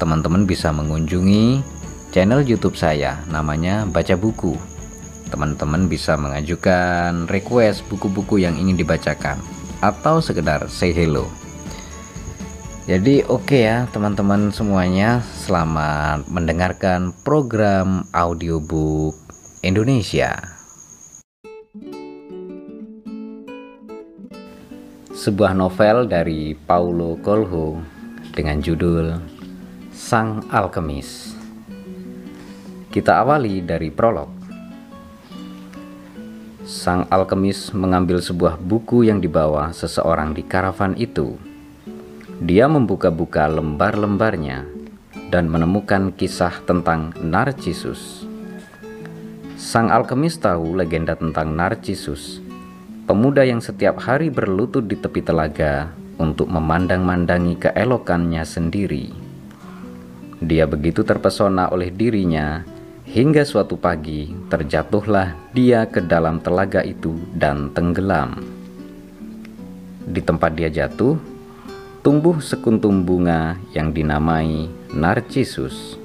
teman-teman bisa mengunjungi channel YouTube saya, namanya Baca Buku. Teman-teman bisa mengajukan request buku-buku yang ingin dibacakan atau sekedar say hello. Jadi oke okay ya teman-teman semuanya, selamat mendengarkan program audiobook Indonesia. sebuah novel dari Paulo Coelho dengan judul Sang Alkemis. Kita awali dari prolog. Sang alkemis mengambil sebuah buku yang dibawa seseorang di karavan itu. Dia membuka-buka lembar-lembarnya dan menemukan kisah tentang Narcissus. Sang alkemis tahu legenda tentang Narcissus pemuda yang setiap hari berlutut di tepi telaga untuk memandang-mandangi keelokannya sendiri. Dia begitu terpesona oleh dirinya hingga suatu pagi terjatuhlah dia ke dalam telaga itu dan tenggelam. Di tempat dia jatuh, tumbuh sekuntum bunga yang dinamai Narcissus.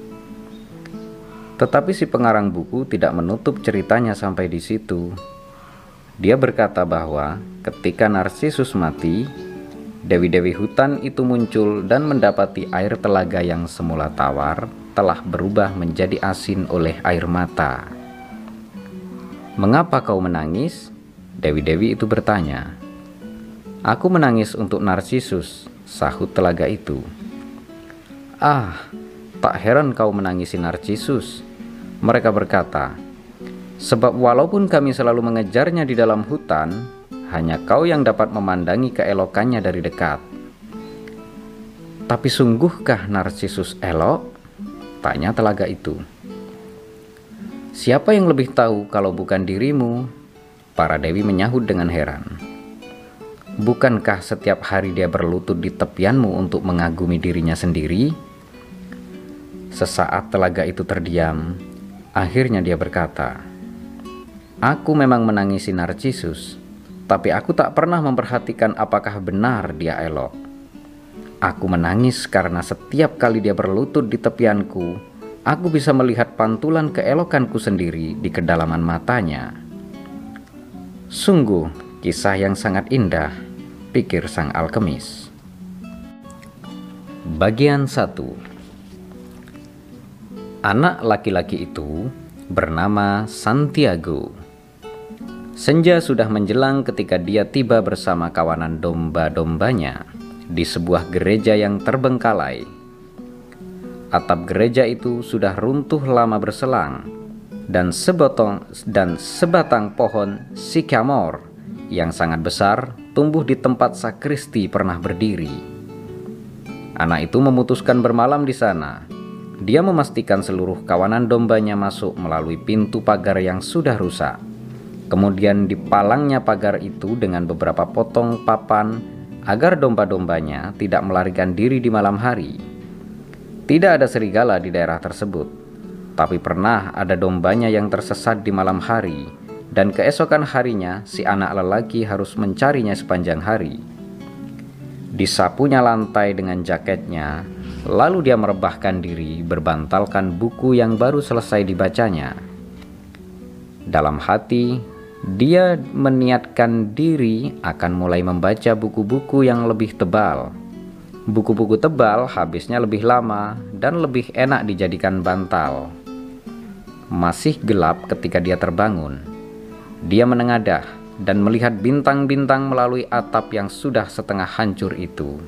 Tetapi si pengarang buku tidak menutup ceritanya sampai di situ. Dia berkata bahwa ketika Narsisus mati, dewi-dewi hutan itu muncul dan mendapati air telaga yang semula tawar telah berubah menjadi asin oleh air mata. "Mengapa kau menangis?" Dewi-dewi itu bertanya. "Aku menangis untuk Narsisus," sahut telaga itu. "Ah, tak heran kau menangisi Narsisus." Mereka berkata, Sebab walaupun kami selalu mengejarnya di dalam hutan, hanya kau yang dapat memandangi keelokannya dari dekat. Tapi sungguhkah Narsisus elok? Tanya telaga itu. Siapa yang lebih tahu kalau bukan dirimu? Para dewi menyahut dengan heran. Bukankah setiap hari dia berlutut di tepianmu untuk mengagumi dirinya sendiri? Sesaat telaga itu terdiam, akhirnya dia berkata, Aku memang menangisi Narcissus, tapi aku tak pernah memperhatikan apakah benar dia elok. Aku menangis karena setiap kali dia berlutut di tepianku, aku bisa melihat pantulan keelokanku sendiri di kedalaman matanya. Sungguh, kisah yang sangat indah, pikir sang alkemis. Bagian 1 Anak laki-laki itu bernama Santiago. Senja sudah menjelang ketika dia tiba bersama kawanan domba-dombanya di sebuah gereja yang terbengkalai. Atap gereja itu sudah runtuh lama berselang dan sebotong dan sebatang pohon sikamor yang sangat besar tumbuh di tempat sakristi pernah berdiri. Anak itu memutuskan bermalam di sana. Dia memastikan seluruh kawanan dombanya masuk melalui pintu pagar yang sudah rusak Kemudian dipalangnya pagar itu dengan beberapa potong papan agar domba-dombanya tidak melarikan diri di malam hari. Tidak ada serigala di daerah tersebut, tapi pernah ada dombanya yang tersesat di malam hari, dan keesokan harinya si anak lelaki harus mencarinya sepanjang hari. Disapunya lantai dengan jaketnya, lalu dia merebahkan diri berbantalkan buku yang baru selesai dibacanya. Dalam hati, dia meniatkan diri akan mulai membaca buku-buku yang lebih tebal. Buku-buku tebal habisnya lebih lama dan lebih enak dijadikan bantal. Masih gelap ketika dia terbangun. Dia menengadah dan melihat bintang-bintang melalui atap yang sudah setengah hancur itu.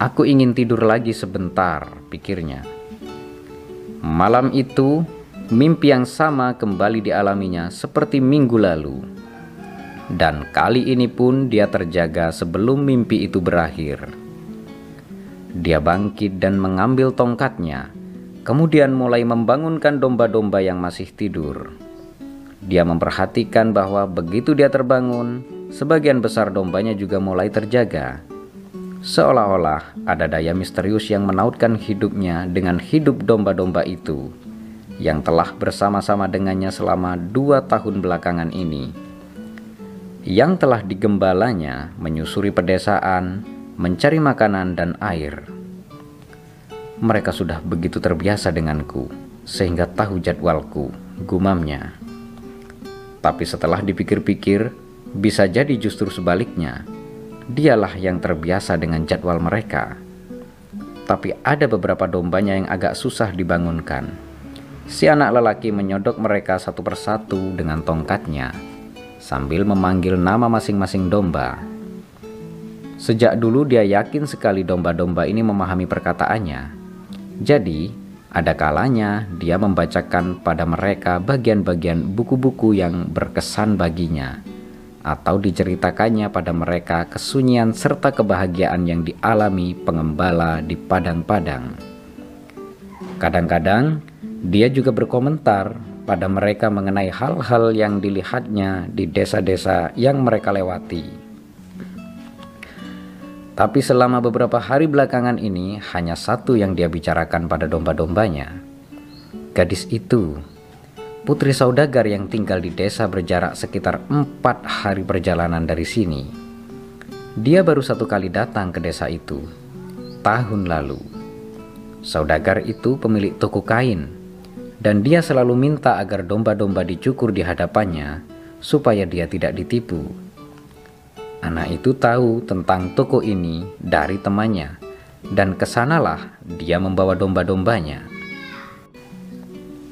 Aku ingin tidur lagi sebentar, pikirnya. Malam itu, Mimpi yang sama kembali dialaminya seperti minggu lalu. Dan kali ini pun dia terjaga sebelum mimpi itu berakhir. Dia bangkit dan mengambil tongkatnya kemudian mulai membangunkan domba-domba yang masih tidur. Dia memperhatikan bahwa begitu dia terbangun, sebagian besar dombanya juga mulai terjaga. Seolah-olah ada daya misterius yang menautkan hidupnya dengan hidup domba-domba itu yang telah bersama-sama dengannya selama dua tahun belakangan ini. Yang telah digembalanya menyusuri pedesaan, mencari makanan dan air. Mereka sudah begitu terbiasa denganku, sehingga tahu jadwalku, gumamnya. Tapi setelah dipikir-pikir, bisa jadi justru sebaliknya. Dialah yang terbiasa dengan jadwal mereka. Tapi ada beberapa dombanya yang agak susah dibangunkan. Si anak lelaki menyodok mereka satu persatu dengan tongkatnya, sambil memanggil nama masing-masing domba. Sejak dulu dia yakin sekali domba-domba ini memahami perkataannya. Jadi, ada kalanya dia membacakan pada mereka bagian-bagian buku-buku yang berkesan baginya, atau diceritakannya pada mereka kesunyian serta kebahagiaan yang dialami pengembala di padang-padang. Kadang-kadang dia juga berkomentar pada mereka mengenai hal-hal yang dilihatnya di desa-desa yang mereka lewati. Tapi selama beberapa hari belakangan ini hanya satu yang dia bicarakan pada domba-dombanya. Gadis itu, putri saudagar yang tinggal di desa berjarak sekitar empat hari perjalanan dari sini. Dia baru satu kali datang ke desa itu, tahun lalu. Saudagar itu pemilik toko kain, dan dia selalu minta agar domba-domba dicukur di hadapannya supaya dia tidak ditipu. Anak itu tahu tentang toko ini dari temannya, dan ke sanalah dia membawa domba-dombanya.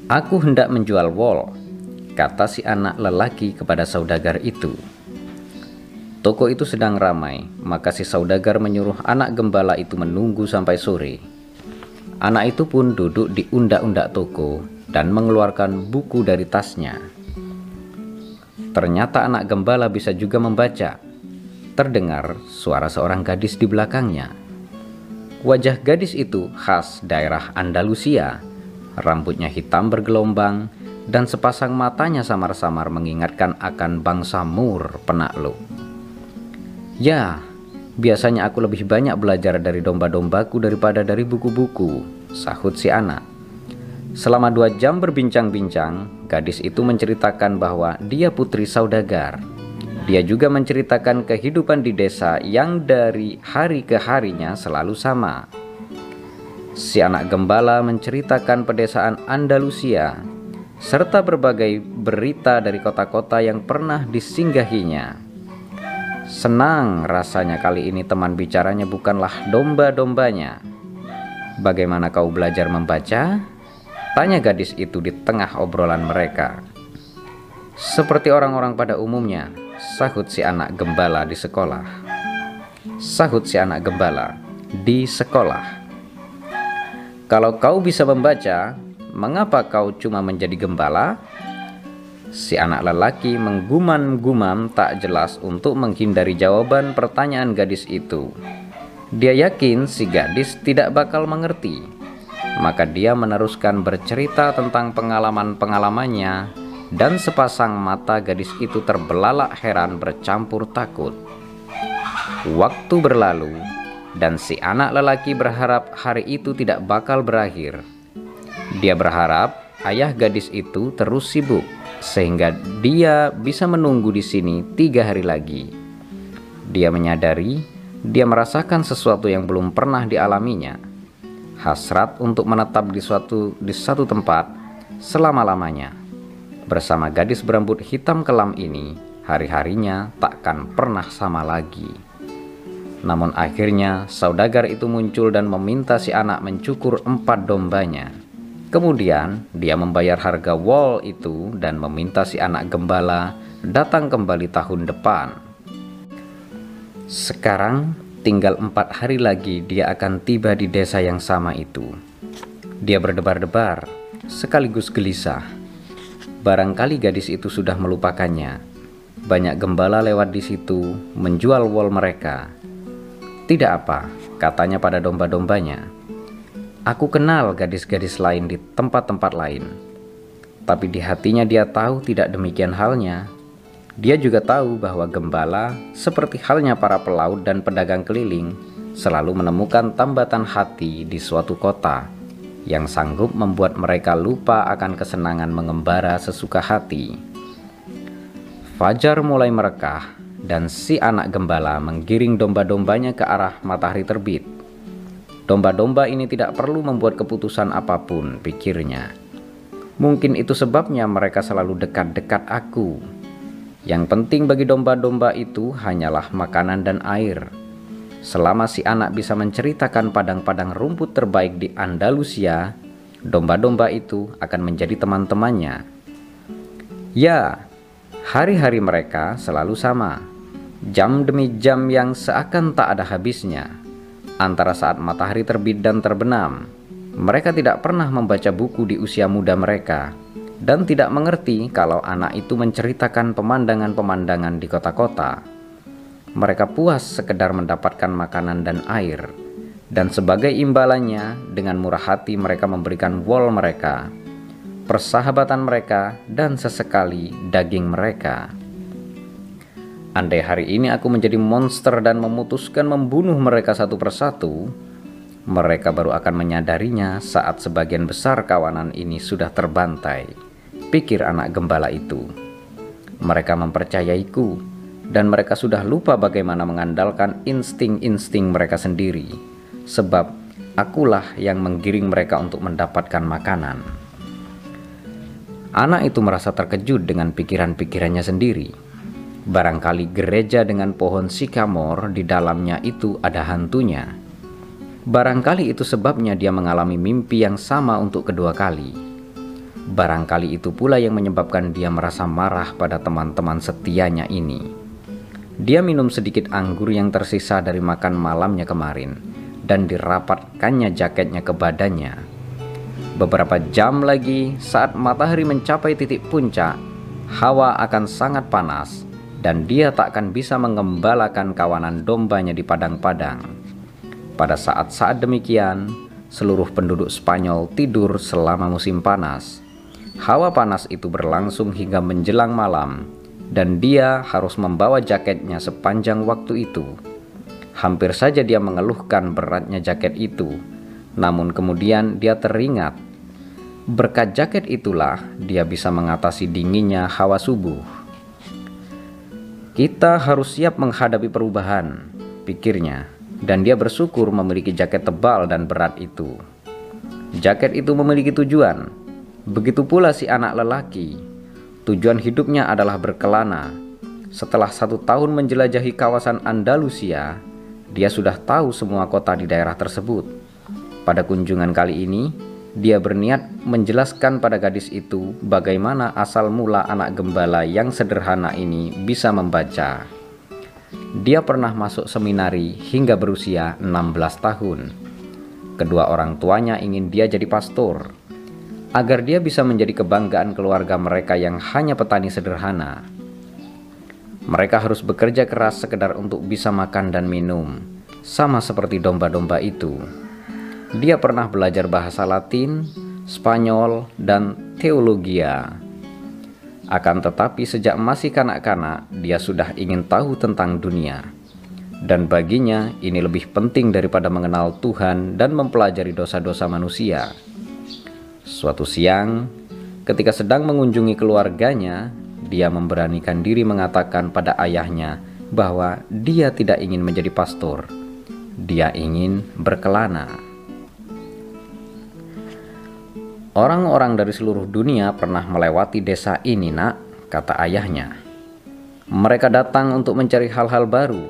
Aku hendak menjual wol, kata si anak lelaki kepada saudagar itu. Toko itu sedang ramai, maka si saudagar menyuruh anak gembala itu menunggu sampai sore. Anak itu pun duduk di undak-undak toko dan mengeluarkan buku dari tasnya. Ternyata anak gembala bisa juga membaca terdengar suara seorang gadis di belakangnya. Wajah gadis itu khas daerah Andalusia. Rambutnya hitam bergelombang dan sepasang matanya samar-samar mengingatkan akan bangsa Mur penakluk. Ya, biasanya aku lebih banyak belajar dari domba-dombaku daripada dari buku-buku, sahut si anak. Selama dua jam berbincang-bincang, gadis itu menceritakan bahwa dia putri saudagar dia juga menceritakan kehidupan di desa yang dari hari ke harinya selalu sama. Si anak gembala menceritakan pedesaan Andalusia serta berbagai berita dari kota-kota yang pernah disinggahinya. Senang rasanya kali ini teman bicaranya bukanlah domba-dombanya. Bagaimana kau belajar membaca? Tanya gadis itu di tengah obrolan mereka. Seperti orang-orang pada umumnya, Sahut si anak gembala di sekolah. Sahut si anak gembala di sekolah. Kalau kau bisa membaca, mengapa kau cuma menjadi gembala? Si anak lelaki menggumam-gumam tak jelas untuk menghindari jawaban pertanyaan gadis itu. Dia yakin si gadis tidak bakal mengerti. Maka dia meneruskan bercerita tentang pengalaman-pengalamannya dan sepasang mata gadis itu terbelalak heran bercampur takut. Waktu berlalu, dan si anak lelaki berharap hari itu tidak bakal berakhir. Dia berharap ayah gadis itu terus sibuk, sehingga dia bisa menunggu di sini tiga hari lagi. Dia menyadari dia merasakan sesuatu yang belum pernah dialaminya. Hasrat untuk menetap di suatu di satu tempat selama-lamanya. Bersama gadis berambut hitam kelam ini, hari-harinya takkan pernah sama lagi. Namun akhirnya saudagar itu muncul dan meminta si anak mencukur empat dombanya. Kemudian dia membayar harga wall itu dan meminta si anak gembala datang kembali tahun depan. Sekarang tinggal empat hari lagi dia akan tiba di desa yang sama itu. Dia berdebar-debar, sekaligus gelisah Barangkali gadis itu sudah melupakannya. Banyak gembala lewat di situ menjual wol mereka. Tidak apa, katanya pada domba-dombanya. Aku kenal gadis-gadis lain di tempat-tempat lain, tapi di hatinya dia tahu tidak demikian halnya. Dia juga tahu bahwa gembala, seperti halnya para pelaut dan pedagang keliling, selalu menemukan tambatan hati di suatu kota yang sanggup membuat mereka lupa akan kesenangan mengembara sesuka hati. Fajar mulai merekah, dan si anak gembala menggiring domba-dombanya ke arah matahari terbit. Domba-domba ini tidak perlu membuat keputusan apa pun, pikirnya. Mungkin itu sebabnya mereka selalu dekat-dekat aku. Yang penting bagi domba-domba itu hanyalah makanan dan air. Selama si anak bisa menceritakan padang-padang rumput terbaik di Andalusia, domba-domba itu akan menjadi teman-temannya. Ya, hari-hari mereka selalu sama. Jam demi jam yang seakan tak ada habisnya antara saat matahari terbit dan terbenam. Mereka tidak pernah membaca buku di usia muda mereka dan tidak mengerti kalau anak itu menceritakan pemandangan-pemandangan di kota-kota. Mereka puas sekedar mendapatkan makanan dan air, dan sebagai imbalannya, dengan murah hati mereka memberikan wol mereka, persahabatan mereka, dan sesekali daging mereka. Andai hari ini aku menjadi monster dan memutuskan membunuh mereka satu persatu, mereka baru akan menyadarinya saat sebagian besar kawanan ini sudah terbantai. Pikir anak gembala itu. Mereka mempercayaiku, dan mereka sudah lupa bagaimana mengandalkan insting-insting mereka sendiri, sebab akulah yang menggiring mereka untuk mendapatkan makanan. Anak itu merasa terkejut dengan pikiran-pikirannya sendiri Barangkali gereja dengan pohon sikamor di dalamnya itu ada hantunya. Barangkali itu sebabnya dia mengalami mimpi yang sama untuk kedua kali. Barangkali itu pula yang menyebabkan dia merasa marah pada teman-teman setianya ini. Dia minum sedikit anggur yang tersisa dari makan malamnya kemarin dan dirapatkannya jaketnya ke badannya. Beberapa jam lagi, saat matahari mencapai titik puncak, hawa akan sangat panas dan dia tak akan bisa mengembalakan kawanan dombanya di padang-padang. Pada saat-saat demikian, seluruh penduduk Spanyol tidur selama musim panas. Hawa panas itu berlangsung hingga menjelang malam, dan dia harus membawa jaketnya sepanjang waktu itu. Hampir saja dia mengeluhkan beratnya jaket itu, namun kemudian dia teringat. Berkat jaket itulah dia bisa mengatasi dinginnya hawa subuh. Kita harus siap menghadapi perubahan, pikirnya, dan dia bersyukur memiliki jaket tebal dan berat itu. Jaket itu memiliki tujuan, begitu pula si anak lelaki. Tujuan hidupnya adalah berkelana. Setelah satu tahun menjelajahi kawasan Andalusia, dia sudah tahu semua kota di daerah tersebut. Pada kunjungan kali ini, dia berniat menjelaskan pada gadis itu bagaimana asal mula anak gembala yang sederhana ini bisa membaca. Dia pernah masuk seminari hingga berusia 16 tahun. Kedua orang tuanya ingin dia jadi pastor, agar dia bisa menjadi kebanggaan keluarga mereka yang hanya petani sederhana. Mereka harus bekerja keras sekedar untuk bisa makan dan minum, sama seperti domba-domba itu. Dia pernah belajar bahasa Latin, Spanyol, dan teologia. Akan tetapi sejak masih kanak-kanak, dia sudah ingin tahu tentang dunia. Dan baginya ini lebih penting daripada mengenal Tuhan dan mempelajari dosa-dosa manusia. Suatu siang, ketika sedang mengunjungi keluarganya, dia memberanikan diri mengatakan pada ayahnya bahwa dia tidak ingin menjadi pastor. Dia ingin berkelana. Orang-orang dari seluruh dunia pernah melewati desa ini, Nak, kata ayahnya. Mereka datang untuk mencari hal-hal baru.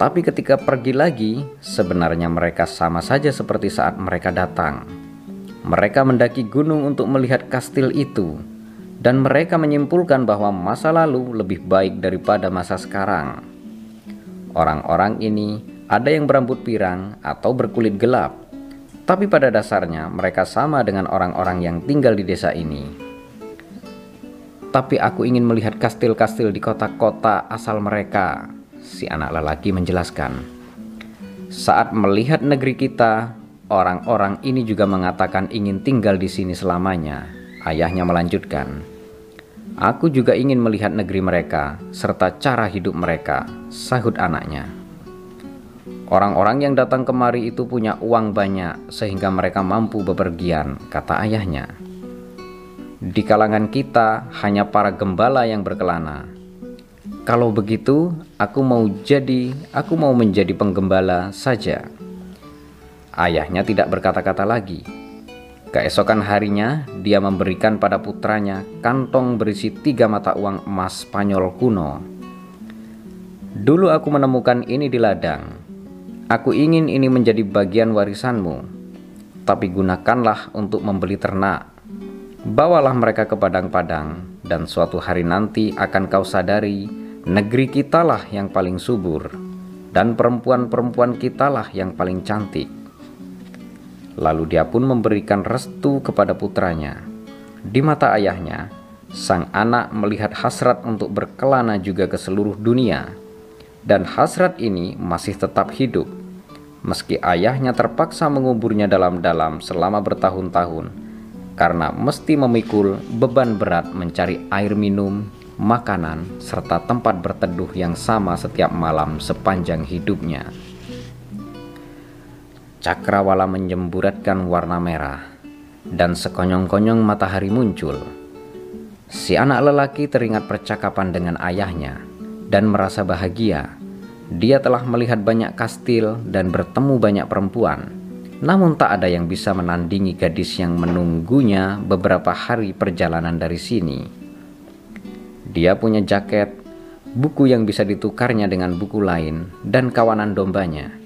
Tapi ketika pergi lagi, sebenarnya mereka sama saja seperti saat mereka datang. Mereka mendaki gunung untuk melihat kastil itu, dan mereka menyimpulkan bahwa masa lalu lebih baik daripada masa sekarang. Orang-orang ini ada yang berambut pirang atau berkulit gelap, tapi pada dasarnya mereka sama dengan orang-orang yang tinggal di desa ini. Tapi aku ingin melihat kastil-kastil di kota-kota asal mereka, si anak lelaki menjelaskan. Saat melihat negeri kita, orang-orang ini juga mengatakan ingin tinggal di sini selamanya. Ayahnya melanjutkan, Aku juga ingin melihat negeri mereka serta cara hidup mereka, sahut anaknya. Orang-orang yang datang kemari itu punya uang banyak sehingga mereka mampu bepergian, kata ayahnya. Di kalangan kita hanya para gembala yang berkelana. Kalau begitu, aku mau jadi, aku mau menjadi penggembala saja. Ayahnya tidak berkata-kata lagi. Keesokan harinya, dia memberikan pada putranya kantong berisi tiga mata uang emas Spanyol kuno. Dulu aku menemukan ini di ladang. Aku ingin ini menjadi bagian warisanmu, tapi gunakanlah untuk membeli ternak. Bawalah mereka ke padang-padang, dan suatu hari nanti akan kau sadari negeri kitalah yang paling subur, dan perempuan-perempuan kitalah yang paling cantik. Lalu dia pun memberikan restu kepada putranya. Di mata ayahnya, sang anak melihat hasrat untuk berkelana juga ke seluruh dunia, dan hasrat ini masih tetap hidup. Meski ayahnya terpaksa menguburnya dalam-dalam selama bertahun-tahun, karena mesti memikul beban berat mencari air minum, makanan, serta tempat berteduh yang sama setiap malam sepanjang hidupnya. Cakrawala menyemburatkan warna merah, dan sekonyong-konyong matahari muncul. Si anak lelaki teringat percakapan dengan ayahnya dan merasa bahagia. Dia telah melihat banyak kastil dan bertemu banyak perempuan, namun tak ada yang bisa menandingi gadis yang menunggunya beberapa hari perjalanan dari sini. Dia punya jaket, buku yang bisa ditukarnya dengan buku lain, dan kawanan dombanya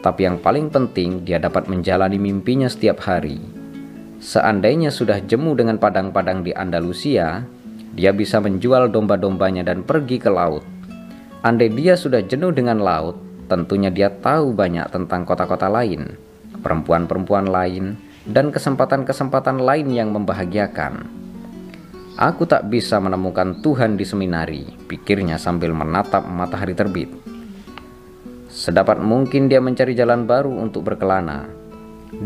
tapi yang paling penting dia dapat menjalani mimpinya setiap hari. Seandainya sudah jemu dengan padang-padang di Andalusia, dia bisa menjual domba-dombanya dan pergi ke laut. Andai dia sudah jenuh dengan laut, tentunya dia tahu banyak tentang kota-kota lain, perempuan-perempuan lain, dan kesempatan-kesempatan lain yang membahagiakan. Aku tak bisa menemukan Tuhan di seminari, pikirnya sambil menatap matahari terbit. Sedapat mungkin dia mencari jalan baru untuk berkelana.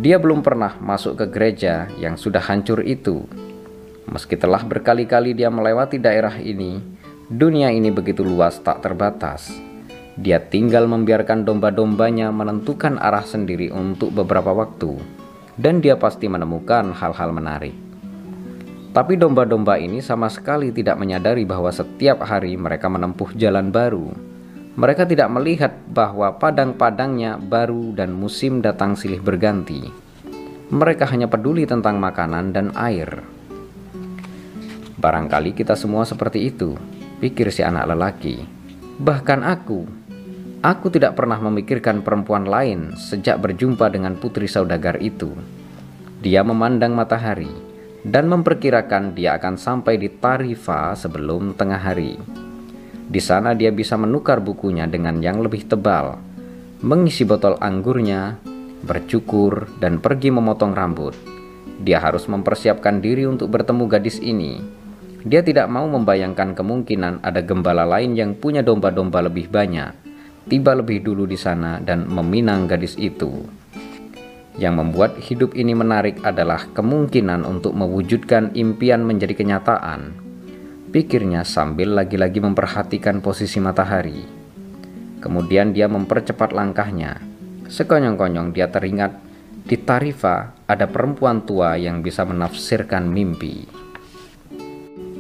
Dia belum pernah masuk ke gereja yang sudah hancur itu. Meski telah berkali-kali dia melewati daerah ini, dunia ini begitu luas tak terbatas. Dia tinggal membiarkan domba-dombanya menentukan arah sendiri untuk beberapa waktu, dan dia pasti menemukan hal-hal menarik. Tapi domba-domba ini sama sekali tidak menyadari bahwa setiap hari mereka menempuh jalan baru mereka tidak melihat bahwa padang-padangnya baru dan musim datang silih berganti. Mereka hanya peduli tentang makanan dan air. Barangkali kita semua seperti itu, pikir si anak lelaki. Bahkan aku, aku tidak pernah memikirkan perempuan lain sejak berjumpa dengan putri saudagar itu. Dia memandang matahari dan memperkirakan dia akan sampai di Tarifa sebelum tengah hari. Di sana dia bisa menukar bukunya dengan yang lebih tebal, mengisi botol anggurnya, bercukur, dan pergi memotong rambut. Dia harus mempersiapkan diri untuk bertemu gadis ini. Dia tidak mau membayangkan kemungkinan ada gembala lain yang punya domba-domba lebih banyak, tiba lebih dulu di sana dan meminang gadis itu. Yang membuat hidup ini menarik adalah kemungkinan untuk mewujudkan impian menjadi kenyataan pikirnya sambil lagi-lagi memperhatikan posisi matahari. Kemudian dia mempercepat langkahnya. Sekonyong-konyong dia teringat di Tarifa ada perempuan tua yang bisa menafsirkan mimpi.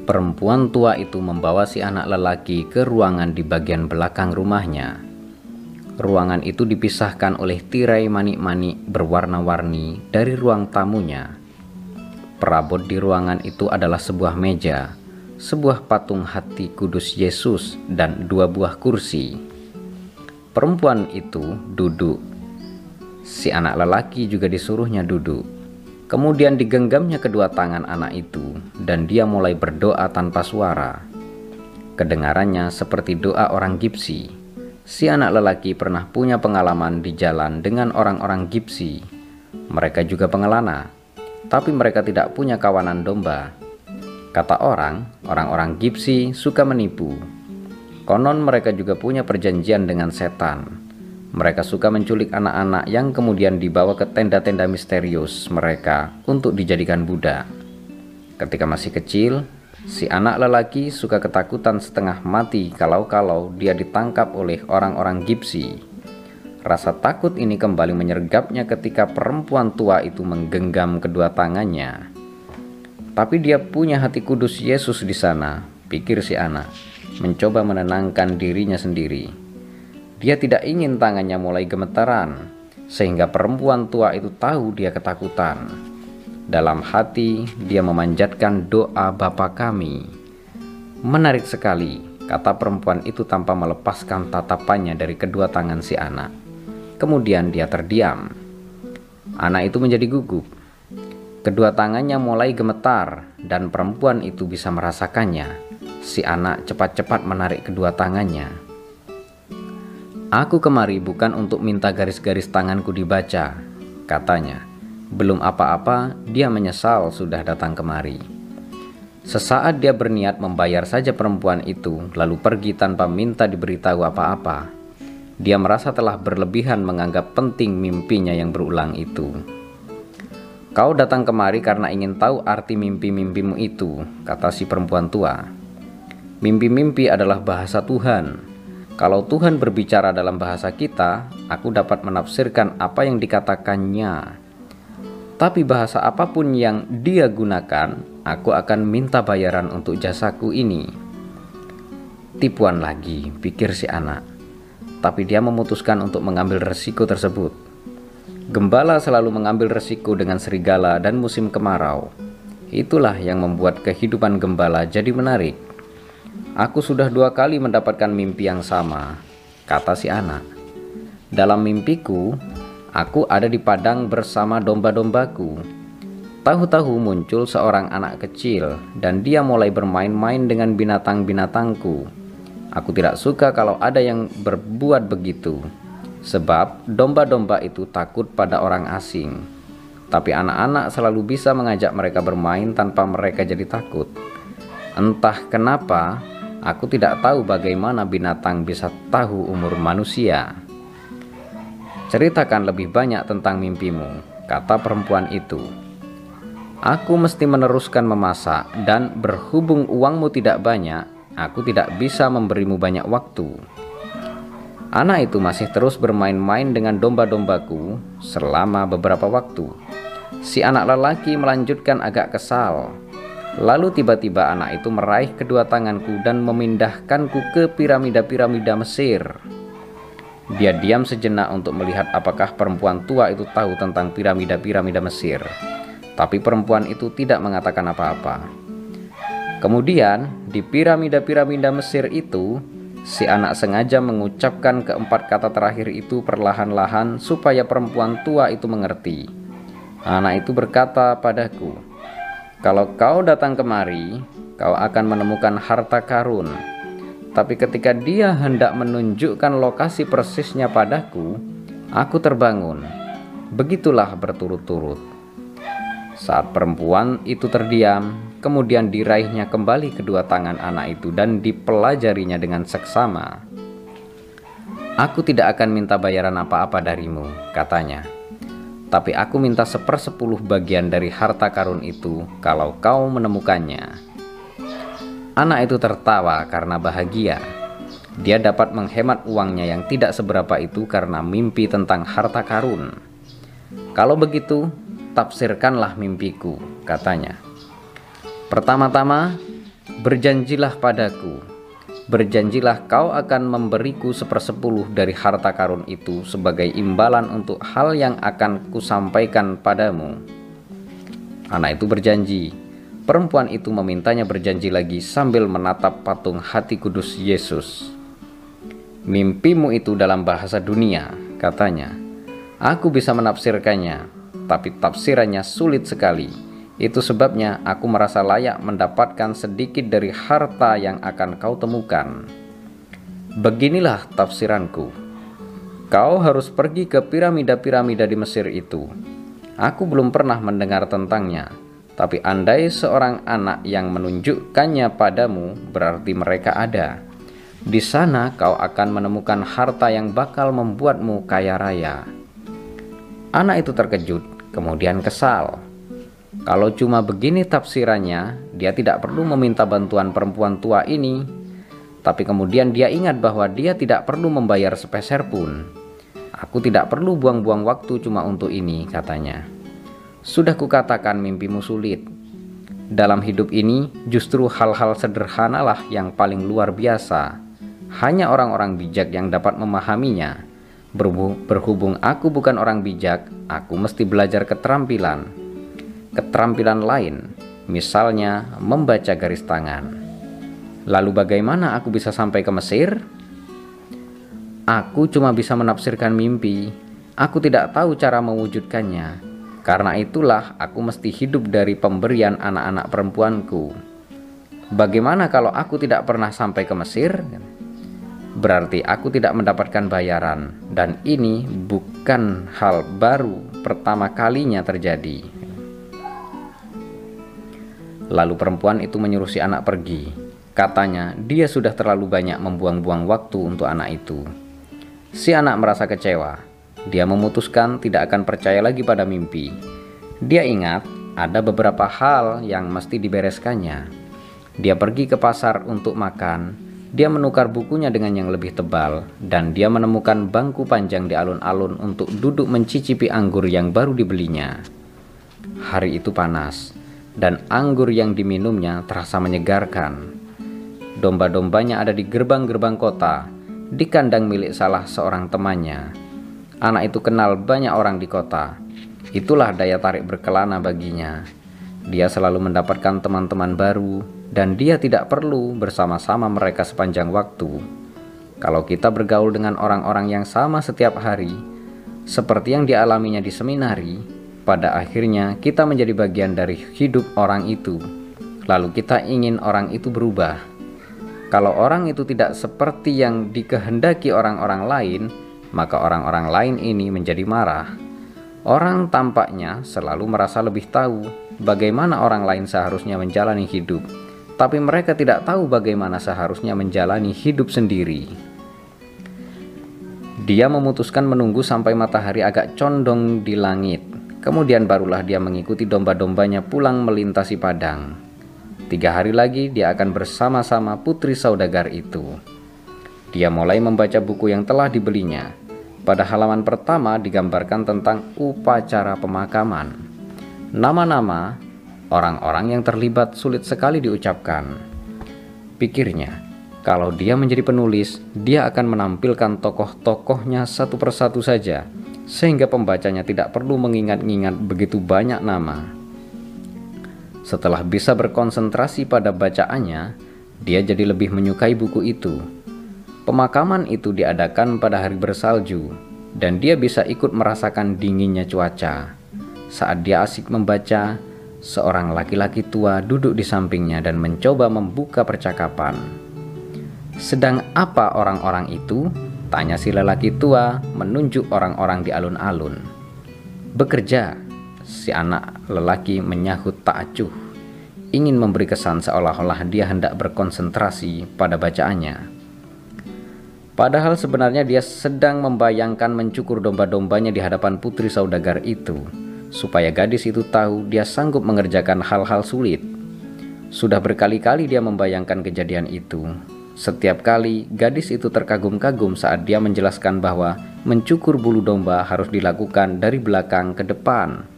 Perempuan tua itu membawa si anak lelaki ke ruangan di bagian belakang rumahnya. Ruangan itu dipisahkan oleh tirai manik-manik berwarna-warni dari ruang tamunya. Perabot di ruangan itu adalah sebuah meja sebuah patung hati kudus Yesus, dan dua buah kursi. Perempuan itu duduk. Si anak lelaki juga disuruhnya duduk. Kemudian digenggamnya kedua tangan anak itu, dan dia mulai berdoa tanpa suara. Kedengarannya seperti doa orang Gipsi. Si anak lelaki pernah punya pengalaman di jalan dengan orang-orang Gipsi. Mereka juga pengelana, tapi mereka tidak punya kawanan domba Kata orang, orang-orang Gipsi suka menipu. Konon mereka juga punya perjanjian dengan setan. Mereka suka menculik anak-anak yang kemudian dibawa ke tenda-tenda misterius mereka untuk dijadikan budak. Ketika masih kecil, si anak lelaki suka ketakutan setengah mati kalau-kalau dia ditangkap oleh orang-orang Gipsi. Rasa takut ini kembali menyergapnya ketika perempuan tua itu menggenggam kedua tangannya. Tapi dia punya hati kudus Yesus di sana, pikir si anak, mencoba menenangkan dirinya sendiri. Dia tidak ingin tangannya mulai gemetaran, sehingga perempuan tua itu tahu dia ketakutan. Dalam hati, dia memanjatkan doa Bapa kami. Menarik sekali, kata perempuan itu tanpa melepaskan tatapannya dari kedua tangan si anak. Kemudian dia terdiam. Anak itu menjadi gugup. Kedua tangannya mulai gemetar dan perempuan itu bisa merasakannya. Si anak cepat-cepat menarik kedua tangannya. Aku kemari bukan untuk minta garis-garis tanganku dibaca, katanya. Belum apa-apa, dia menyesal sudah datang kemari. Sesaat dia berniat membayar saja perempuan itu, lalu pergi tanpa minta diberitahu apa-apa. Dia merasa telah berlebihan menganggap penting mimpinya yang berulang itu. Kau datang kemari karena ingin tahu arti mimpi-mimpimu itu, kata si perempuan tua. Mimpi-mimpi adalah bahasa Tuhan. Kalau Tuhan berbicara dalam bahasa kita, aku dapat menafsirkan apa yang dikatakannya. Tapi bahasa apa pun yang dia gunakan, aku akan minta bayaran untuk jasaku ini. Tipuan lagi, pikir si anak tapi dia memutuskan untuk mengambil resiko tersebut. Gembala selalu mengambil resiko dengan serigala dan musim kemarau. Itulah yang membuat kehidupan gembala jadi menarik. Aku sudah dua kali mendapatkan mimpi yang sama, kata si anak. Dalam mimpiku, aku ada di padang bersama domba-dombaku. Tahu-tahu muncul seorang anak kecil dan dia mulai bermain-main dengan binatang-binatangku. Aku tidak suka kalau ada yang berbuat begitu, sebab domba-domba itu takut pada orang asing. Tapi anak-anak selalu bisa mengajak mereka bermain tanpa mereka jadi takut. Entah kenapa, aku tidak tahu bagaimana binatang bisa tahu umur manusia. Ceritakan lebih banyak tentang mimpimu, kata perempuan itu. Aku mesti meneruskan memasak, dan berhubung uangmu tidak banyak, Aku tidak bisa memberimu banyak waktu. Anak itu masih terus bermain-main dengan domba-dombaku selama beberapa waktu. Si anak lelaki melanjutkan agak kesal. Lalu tiba-tiba anak itu meraih kedua tanganku dan memindahkanku ke piramida-piramida Mesir. Dia diam sejenak untuk melihat apakah perempuan tua itu tahu tentang piramida-piramida Mesir. Tapi perempuan itu tidak mengatakan apa-apa. Kemudian, di piramida-piramida Mesir itu, si anak sengaja mengucapkan keempat kata terakhir itu perlahan-lahan supaya perempuan tua itu mengerti. Anak itu berkata padaku, "Kalau kau datang kemari, kau akan menemukan harta karun." Tapi ketika dia hendak menunjukkan lokasi persisnya padaku, aku terbangun. Begitulah berturut-turut. Saat perempuan itu terdiam, Kemudian diraihnya kembali kedua tangan anak itu dan dipelajarinya dengan seksama. Aku tidak akan minta bayaran apa-apa darimu, katanya. Tapi aku minta sepersepuluh bagian dari harta karun itu kalau kau menemukannya. Anak itu tertawa karena bahagia. Dia dapat menghemat uangnya yang tidak seberapa itu karena mimpi tentang harta karun. Kalau begitu, tafsirkanlah mimpiku, katanya. Pertama-tama, berjanjilah padaku, berjanjilah kau akan memberiku sepersepuluh dari harta karun itu sebagai imbalan untuk hal yang akan kusampaikan padamu. Anak itu berjanji. Perempuan itu memintanya berjanji lagi sambil menatap patung hati kudus Yesus. Mimpimu itu dalam bahasa dunia, katanya. Aku bisa menafsirkannya, tapi tafsirannya sulit sekali itu sebabnya aku merasa layak mendapatkan sedikit dari harta yang akan kau temukan. Beginilah tafsiranku. Kau harus pergi ke piramida-piramida di Mesir itu. Aku belum pernah mendengar tentangnya, tapi andai seorang anak yang menunjukkannya padamu, berarti mereka ada. Di sana kau akan menemukan harta yang bakal membuatmu kaya raya. Anak itu terkejut, kemudian kesal. Kalau cuma begini tafsirannya, dia tidak perlu meminta bantuan perempuan tua ini. Tapi kemudian dia ingat bahwa dia tidak perlu membayar sepeser pun. Aku tidak perlu buang-buang waktu cuma untuk ini, katanya. Sudah kukatakan mimpimu sulit. Dalam hidup ini, justru hal-hal sederhanalah yang paling luar biasa. Hanya orang-orang bijak yang dapat memahaminya. Berhubung aku bukan orang bijak, aku mesti belajar keterampilan keterampilan lain, misalnya membaca garis tangan. Lalu bagaimana aku bisa sampai ke Mesir? Aku cuma bisa menafsirkan mimpi. Aku tidak tahu cara mewujudkannya. Karena itulah aku mesti hidup dari pemberian anak-anak perempuanku. Bagaimana kalau aku tidak pernah sampai ke Mesir? Berarti aku tidak mendapatkan bayaran, dan ini bukan hal baru pertama kalinya terjadi. Lalu perempuan itu menyuruh si anak pergi. Katanya, dia sudah terlalu banyak membuang-buang waktu untuk anak itu. Si anak merasa kecewa. Dia memutuskan tidak akan percaya lagi pada mimpi. Dia ingat ada beberapa hal yang mesti dibereskannya. Dia pergi ke pasar untuk makan. Dia menukar bukunya dengan yang lebih tebal, dan dia menemukan bangku panjang di alun-alun untuk duduk mencicipi anggur yang baru dibelinya. Hari itu panas dan anggur yang diminumnya terasa menyegarkan. Domba-dombanya ada di gerbang-gerbang kota, di kandang milik salah seorang temannya. Anak itu kenal banyak orang di kota. Itulah daya tarik berkelana baginya. Dia selalu mendapatkan teman-teman baru, dan dia tidak perlu bersama-sama mereka sepanjang waktu. Kalau kita bergaul dengan orang-orang yang sama setiap hari, seperti yang dialaminya di seminari, pada akhirnya kita menjadi bagian dari hidup orang itu. Lalu kita ingin orang itu berubah. Kalau orang itu tidak seperti yang dikehendaki orang-orang lain, maka orang-orang lain ini menjadi marah. Orang tampaknya selalu merasa lebih tahu bagaimana orang lain seharusnya menjalani hidup, tapi mereka tidak tahu bagaimana seharusnya menjalani hidup sendiri. Dia memutuskan menunggu sampai matahari agak condong di langit Kemudian barulah dia mengikuti domba-dombanya pulang melintasi padang. Tiga hari lagi dia akan bersama-sama putri saudagar itu. Dia mulai membaca buku yang telah dibelinya. Pada halaman pertama digambarkan tentang upacara pemakaman. Nama-nama orang-orang yang terlibat sulit sekali diucapkan. Pikirnya, kalau dia menjadi penulis, dia akan menampilkan tokoh-tokohnya satu persatu saja sehingga pembacanya tidak perlu mengingat-ingat begitu banyak nama. Setelah bisa berkonsentrasi pada bacaannya, dia jadi lebih menyukai buku itu. Pemakaman itu diadakan pada hari bersalju, dan dia bisa ikut merasakan dinginnya cuaca. Saat dia asik membaca, seorang laki-laki tua duduk di sampingnya dan mencoba membuka percakapan. Sedang apa orang-orang itu? Tanya si lelaki tua menunjuk orang-orang di alun-alun. Bekerja, si anak lelaki menyahut tak acuh. Ingin memberi kesan seolah-olah dia hendak berkonsentrasi pada bacaannya. Padahal sebenarnya dia sedang membayangkan mencukur domba-dombanya di hadapan putri saudagar itu, supaya gadis itu tahu dia sanggup mengerjakan hal-hal sulit. Sudah berkali-kali dia membayangkan kejadian itu, setiap kali gadis itu terkagum-kagum saat dia menjelaskan bahwa mencukur bulu domba harus dilakukan dari belakang ke depan.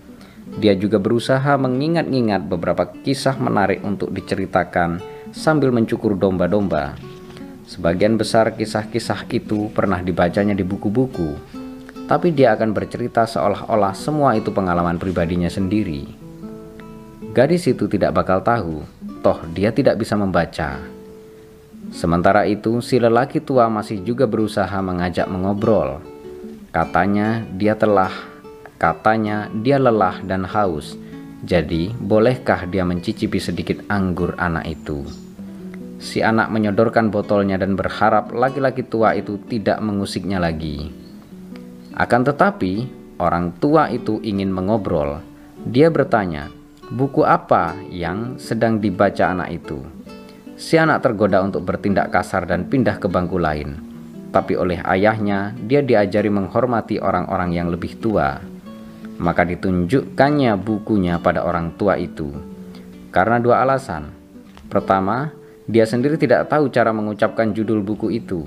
Dia juga berusaha mengingat-ingat beberapa kisah menarik untuk diceritakan sambil mencukur domba-domba. Sebagian besar kisah-kisah itu pernah dibacanya di buku-buku, tapi dia akan bercerita seolah-olah semua itu pengalaman pribadinya sendiri. Gadis itu tidak bakal tahu, toh dia tidak bisa membaca. Sementara itu, si lelaki tua masih juga berusaha mengajak mengobrol. Katanya dia telah, katanya dia lelah dan haus. Jadi, bolehkah dia mencicipi sedikit anggur anak itu? Si anak menyodorkan botolnya dan berharap laki-laki tua itu tidak mengusiknya lagi. Akan tetapi, orang tua itu ingin mengobrol. Dia bertanya, "Buku apa yang sedang dibaca anak itu?" Si anak tergoda untuk bertindak kasar dan pindah ke bangku lain. Tapi oleh ayahnya, dia diajari menghormati orang-orang yang lebih tua. Maka ditunjukkannya bukunya pada orang tua itu. Karena dua alasan. Pertama, dia sendiri tidak tahu cara mengucapkan judul buku itu.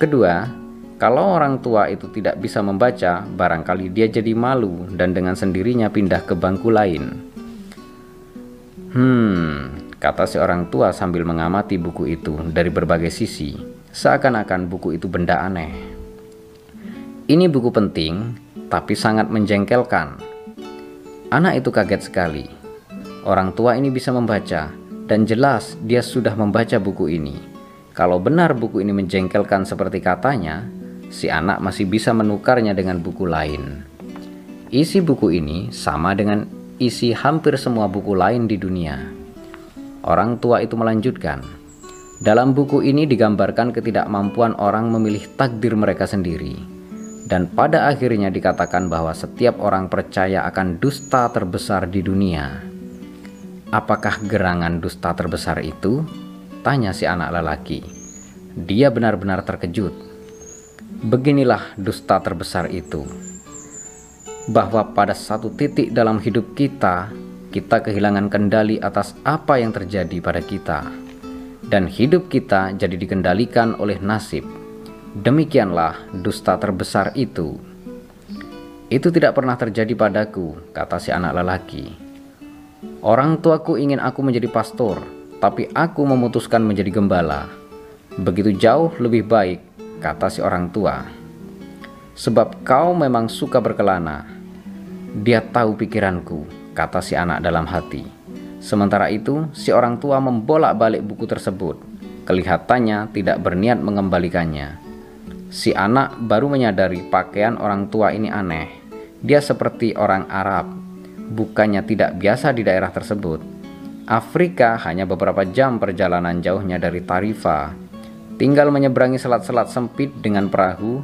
Kedua, kalau orang tua itu tidak bisa membaca, barangkali dia jadi malu dan dengan sendirinya pindah ke bangku lain. Hmm, kata si orang tua sambil mengamati buku itu dari berbagai sisi, seakan-akan buku itu benda aneh. Ini buku penting, tapi sangat menjengkelkan. Anak itu kaget sekali. Orang tua ini bisa membaca, dan jelas dia sudah membaca buku ini. Kalau benar buku ini menjengkelkan seperti katanya, si anak masih bisa menukarnya dengan buku lain. Isi buku ini sama dengan isi hampir semua buku lain di dunia. Orang tua itu melanjutkan, dalam buku ini digambarkan ketidakmampuan orang memilih takdir mereka sendiri. Dan pada akhirnya dikatakan bahwa setiap orang percaya akan dusta terbesar di dunia. Apakah gerangan dusta terbesar itu? Tanya si anak lelaki. Dia benar-benar terkejut. Beginilah dusta terbesar itu. Bahwa pada satu titik dalam hidup kita, kita kehilangan kendali atas apa yang terjadi pada kita, dan hidup kita jadi dikendalikan oleh nasib. Demikianlah dusta terbesar itu. Itu tidak pernah terjadi padaku, kata si anak lelaki. Orang tuaku ingin aku menjadi pastor, tapi aku memutuskan menjadi gembala. Begitu jauh lebih baik, kata si orang tua. Sebab kau memang suka berkelana. Dia tahu pikiranku, kata si anak dalam hati. Sementara itu, si orang tua membolak-balik buku tersebut. Kelihatannya tidak berniat mengembalikannya. Si anak baru menyadari pakaian orang tua ini aneh. Dia seperti orang Arab, bukannya tidak biasa di daerah tersebut. Afrika hanya beberapa jam perjalanan jauhnya dari Tarifa. Tinggal menyeberangi selat-selat sempit dengan perahu,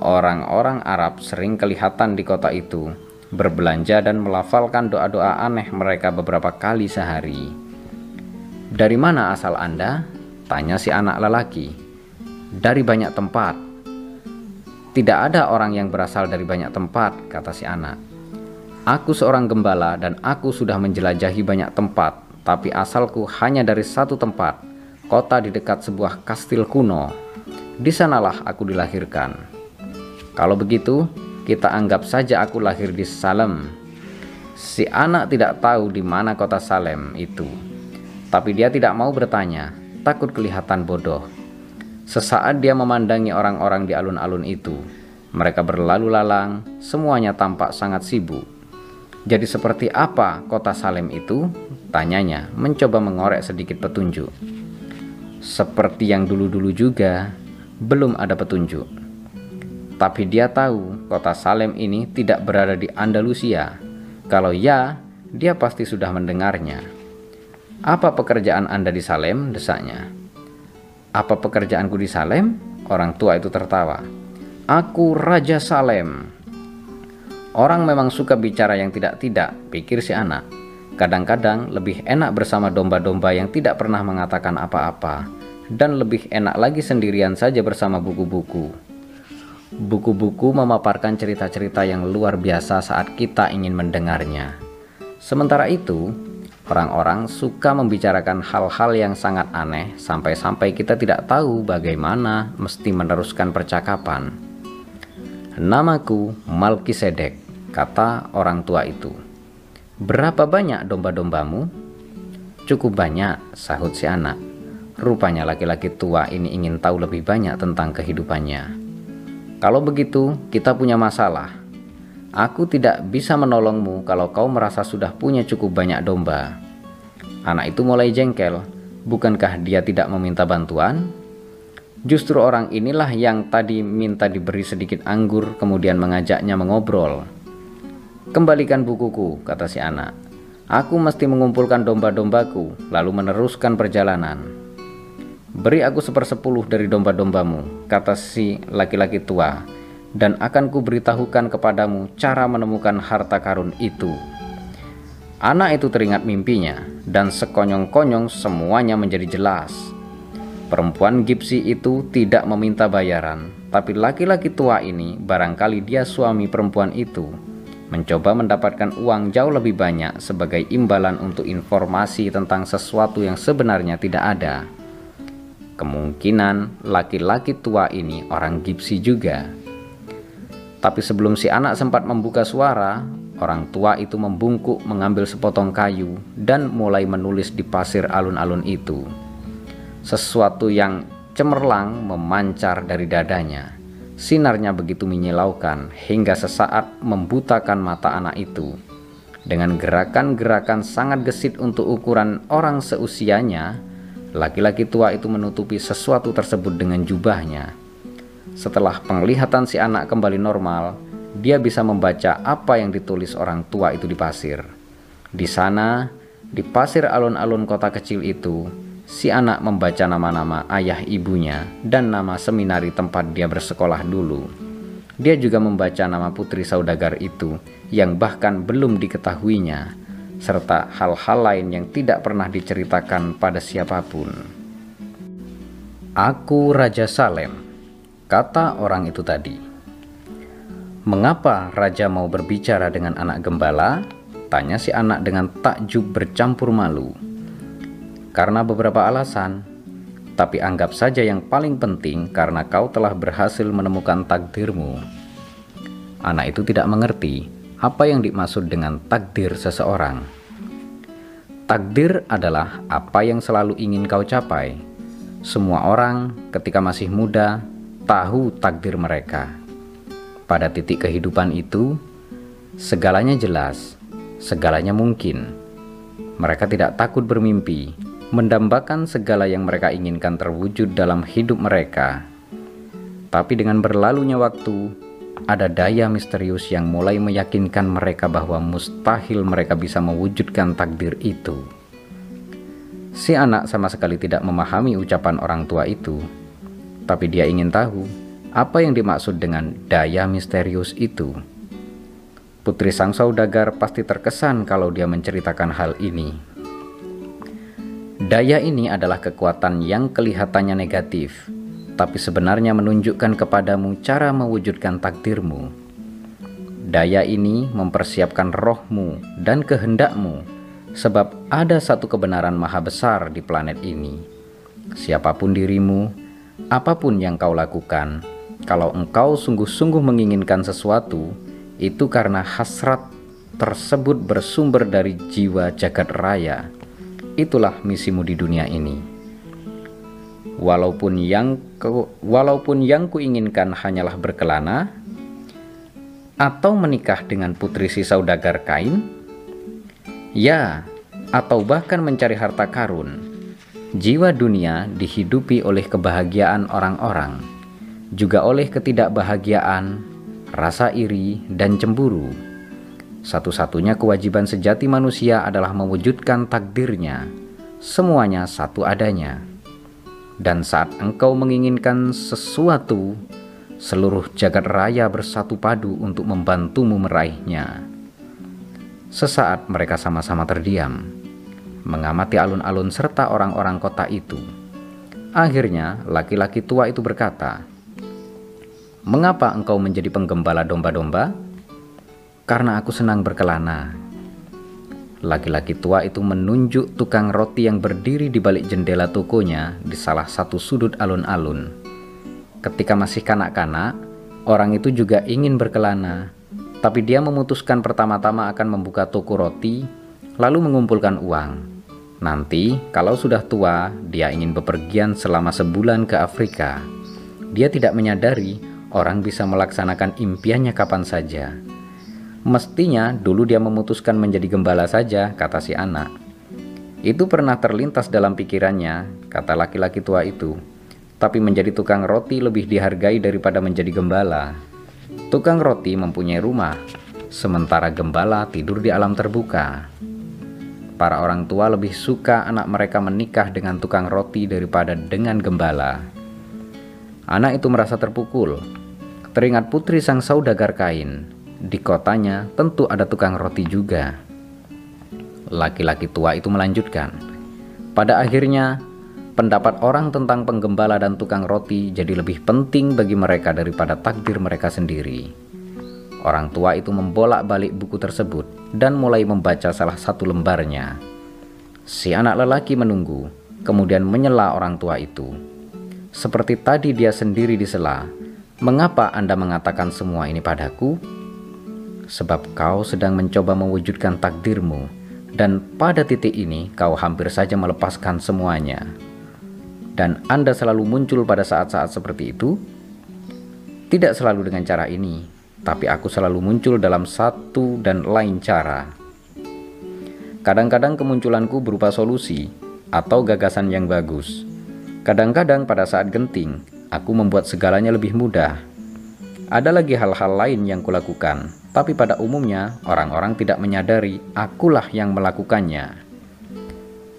orang-orang Arab sering kelihatan di kota itu berbelanja dan melafalkan doa-doa aneh mereka beberapa kali sehari. Dari mana asal Anda? Tanya si anak lelaki. Dari banyak tempat. Tidak ada orang yang berasal dari banyak tempat, kata si anak. Aku seorang gembala dan aku sudah menjelajahi banyak tempat, tapi asalku hanya dari satu tempat, kota di dekat sebuah kastil kuno. Di sanalah aku dilahirkan. Kalau begitu, kita anggap saja aku lahir di Salem. Si anak tidak tahu di mana kota Salem itu, tapi dia tidak mau bertanya, takut kelihatan bodoh. Sesaat dia memandangi orang-orang di alun-alun itu. Mereka berlalu lalang, semuanya tampak sangat sibuk. Jadi seperti apa kota Salem itu? Tanyanya, mencoba mengorek sedikit petunjuk. Seperti yang dulu-dulu juga, belum ada petunjuk. Tapi dia tahu kota Salem ini tidak berada di Andalusia. Kalau ya, dia pasti sudah mendengarnya. Apa pekerjaan Anda di Salem? desanya. Apa pekerjaanku di Salem? Orang tua itu tertawa. Aku Raja Salem. Orang memang suka bicara yang tidak-tidak, pikir si anak. Kadang-kadang lebih enak bersama domba-domba yang tidak pernah mengatakan apa-apa, dan lebih enak lagi sendirian saja bersama buku-buku. Buku-buku memaparkan cerita-cerita yang luar biasa saat kita ingin mendengarnya. Sementara itu, orang-orang suka membicarakan hal-hal yang sangat aneh sampai-sampai kita tidak tahu bagaimana mesti meneruskan percakapan. Namaku Malkisedek, kata orang tua itu. Berapa banyak domba-dombamu? Cukup banyak, sahut si anak. Rupanya laki-laki tua ini ingin tahu lebih banyak tentang kehidupannya. Kalau begitu, kita punya masalah. Aku tidak bisa menolongmu kalau kau merasa sudah punya cukup banyak domba. Anak itu mulai jengkel. Bukankah dia tidak meminta bantuan? Justru orang inilah yang tadi minta diberi sedikit anggur, kemudian mengajaknya mengobrol. Kembalikan bukuku, kata si anak. Aku mesti mengumpulkan domba-dombaku, lalu meneruskan perjalanan. Beri aku sepersepuluh dari domba-dombamu, kata si laki-laki tua, dan akan kuberitahukan kepadamu cara menemukan harta karun itu. Anak itu teringat mimpinya, dan sekonyong-konyong semuanya menjadi jelas. Perempuan gipsi itu tidak meminta bayaran, tapi laki-laki tua ini barangkali dia suami perempuan itu mencoba mendapatkan uang jauh lebih banyak sebagai imbalan untuk informasi tentang sesuatu yang sebenarnya tidak ada. Kemungkinan laki-laki tua ini orang gipsi juga. Tapi sebelum si anak sempat membuka suara, Orang tua itu membungkuk mengambil sepotong kayu dan mulai menulis di pasir alun-alun itu. Sesuatu yang cemerlang memancar dari dadanya. Sinarnya begitu menyilaukan hingga sesaat membutakan mata anak itu. Dengan gerakan-gerakan sangat gesit untuk ukuran orang seusianya, laki-laki tua itu menutupi sesuatu tersebut dengan jubahnya. Setelah penglihatan si anak kembali normal, dia bisa membaca apa yang ditulis orang tua itu di pasir. Di sana, di pasir alun-alun kota kecil itu, si anak membaca nama-nama ayah ibunya dan nama seminari tempat dia bersekolah dulu. Dia juga membaca nama putri saudagar itu yang bahkan belum diketahuinya, serta hal-hal lain yang tidak pernah diceritakan pada siapa pun. Aku Raja Salem, kata orang itu tadi. Mengapa raja mau berbicara dengan anak gembala? Tanya si anak dengan takjub bercampur malu. Karena beberapa alasan, tapi anggap saja yang paling penting karena kau telah berhasil menemukan takdirmu. Anak itu tidak mengerti apa yang dimaksud dengan takdir seseorang. Takdir adalah apa yang selalu ingin kau capai. Semua orang ketika masih muda tahu takdir mereka pada titik kehidupan itu, segalanya jelas, segalanya mungkin. Mereka tidak takut bermimpi, mendambakan segala yang mereka inginkan terwujud dalam hidup mereka. Tapi dengan berlalunya waktu, ada daya misterius yang mulai meyakinkan mereka bahwa mustahil mereka bisa mewujudkan takdir itu. Si anak sama sekali tidak memahami ucapan orang tua itu, tapi dia ingin tahu apa yang dimaksud dengan daya misterius itu? Putri sang saudagar pasti terkesan kalau dia menceritakan hal ini. Daya ini adalah kekuatan yang kelihatannya negatif, tapi sebenarnya menunjukkan kepadamu cara mewujudkan takdirmu. Daya ini mempersiapkan rohmu dan kehendakmu, sebab ada satu kebenaran maha besar di planet ini. Siapa pun dirimu, apa pun yang kau lakukan, kalau engkau sungguh-sungguh menginginkan sesuatu, itu karena hasrat tersebut bersumber dari jiwa jagat raya. Itulah misimu di dunia ini. Walaupun yang ku, walaupun yang kuinginkan hanyalah berkelana atau menikah dengan putri si saudagar kain, ya, atau bahkan mencari harta karun. Jiwa dunia dihidupi oleh kebahagiaan orang-orang juga oleh ketidakbahagiaan, rasa iri, dan cemburu. Satu-satunya kewajiban sejati manusia adalah mewujudkan takdirnya, semuanya satu adanya. Dan saat engkau menginginkan sesuatu, seluruh jagat raya bersatu padu untuk membantumu meraihnya. Sesaat mereka sama-sama terdiam, mengamati alun-alun serta orang-orang kota itu. Akhirnya, laki-laki tua itu berkata, Mengapa engkau menjadi penggembala domba-domba? Karena aku senang berkelana. Laki-laki tua itu menunjuk tukang roti yang berdiri di balik jendela tokonya di salah satu sudut alun-alun. Ketika masih kanak-kanak, orang itu juga ingin berkelana, tapi dia memutuskan pertama-tama akan membuka toko roti, lalu mengumpulkan uang. Nanti, kalau sudah tua, dia ingin bepergian selama sebulan ke Afrika. Dia tidak menyadari orang bisa melaksanakan impiannya kapan saja. Mestinya dulu dia memutuskan menjadi gembala saja, kata si anak. Itu pernah terlintas dalam pikirannya, kata laki-laki tua itu. Tapi menjadi tukang roti lebih dihargai daripada menjadi gembala. Tukang roti mempunyai rumah, sementara gembala tidur di alam terbuka. Para orang tua lebih suka anak mereka menikah dengan tukang roti daripada dengan gembala. Anak itu merasa terpukul Teringat putri sang saudagar kain. Di kotanya tentu ada tukang roti juga. Laki-laki tua itu melanjutkan, "Pada akhirnya, pendapat orang tentang penggembala dan tukang roti jadi lebih penting bagi mereka daripada takdir mereka sendiri." Orang tua itu membolak-balik buku tersebut dan mulai membaca salah satu lembarnya. Si anak lelaki menunggu, kemudian menyela orang tua itu. Seperti tadi dia sendiri disela, "Mengapa Anda mengatakan semua ini padaku?" Sebab kau sedang mencoba mewujudkan takdirmu, dan pada titik ini kau hampir saja melepaskan semuanya. Dan Anda selalu muncul pada saat-saat seperti itu? Tidak selalu dengan cara ini, tapi aku selalu muncul dalam satu dan lain cara. Kadang-kadang kemunculanku berupa solusi atau gagasan yang bagus. Kadang-kadang pada saat genting, aku membuat segalanya lebih mudah. Ada lagi hal-hal lain yang kulakukan, tapi pada umumnya orang-orang tidak menyadari akulah yang melakukannya.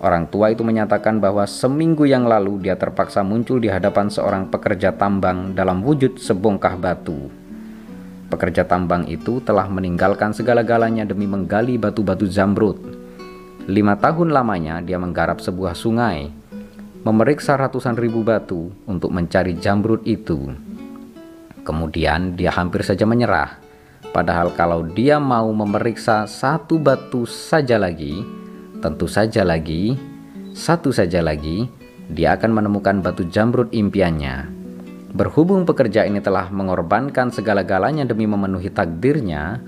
Orang tua itu menyatakan bahwa seminggu yang lalu dia terpaksa muncul di hadapan seorang pekerja tambang dalam wujud sebongkah batu. Pekerja tambang itu telah meninggalkan segala-galanya demi menggali batu-batu zamrud. Lima tahun lamanya dia menggarap sebuah sungai, memeriksa ratusan ribu batu untuk mencari jamrud itu. Kemudian dia hampir saja menyerah, padahal kalau dia mau memeriksa satu batu saja lagi, tentu saja lagi, satu saja lagi, dia akan menemukan batu jamrud impiannya. Berhubung pekerja ini telah mengorbankan segala-galanya demi memenuhi takdirnya,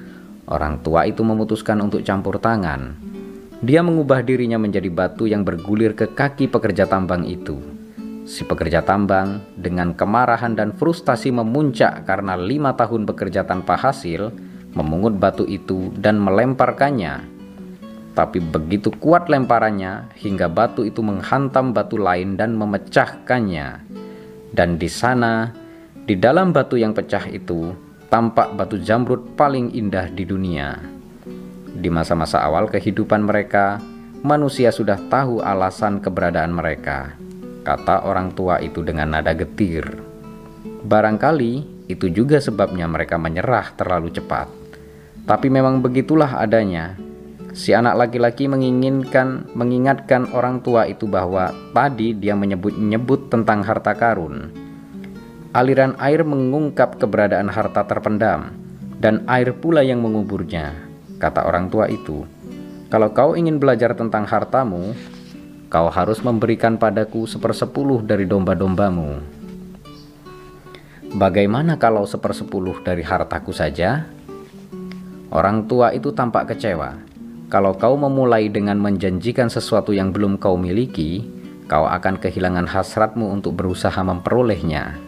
orang tua itu memutuskan untuk campur tangan dia mengubah dirinya menjadi batu yang bergulir ke kaki pekerja tambang itu. Si pekerja tambang dengan kemarahan dan frustasi memuncak karena lima tahun bekerja tanpa hasil, memungut batu itu dan melemparkannya. Tapi begitu kuat lemparannya hingga batu itu menghantam batu lain dan memecahkannya. Dan di sana, di dalam batu yang pecah itu, tampak batu jamrud paling indah di dunia. Di masa-masa awal kehidupan mereka, manusia sudah tahu alasan keberadaan mereka, kata orang tua itu dengan nada getir. Barangkali itu juga sebabnya mereka menyerah terlalu cepat. Tapi memang begitulah adanya. Si anak laki-laki menginginkan mengingatkan orang tua itu bahwa tadi dia menyebut-nyebut tentang harta karun. Aliran air mengungkap keberadaan harta terpendam dan air pula yang menguburnya. Kata orang tua itu, "Kalau kau ingin belajar tentang hartamu, kau harus memberikan padaku sepersepuluh dari domba-dombamu." Bagaimana kalau sepersepuluh dari hartaku saja? Orang tua itu tampak kecewa. Kalau kau memulai dengan menjanjikan sesuatu yang belum kau miliki, kau akan kehilangan hasratmu untuk berusaha memperolehnya.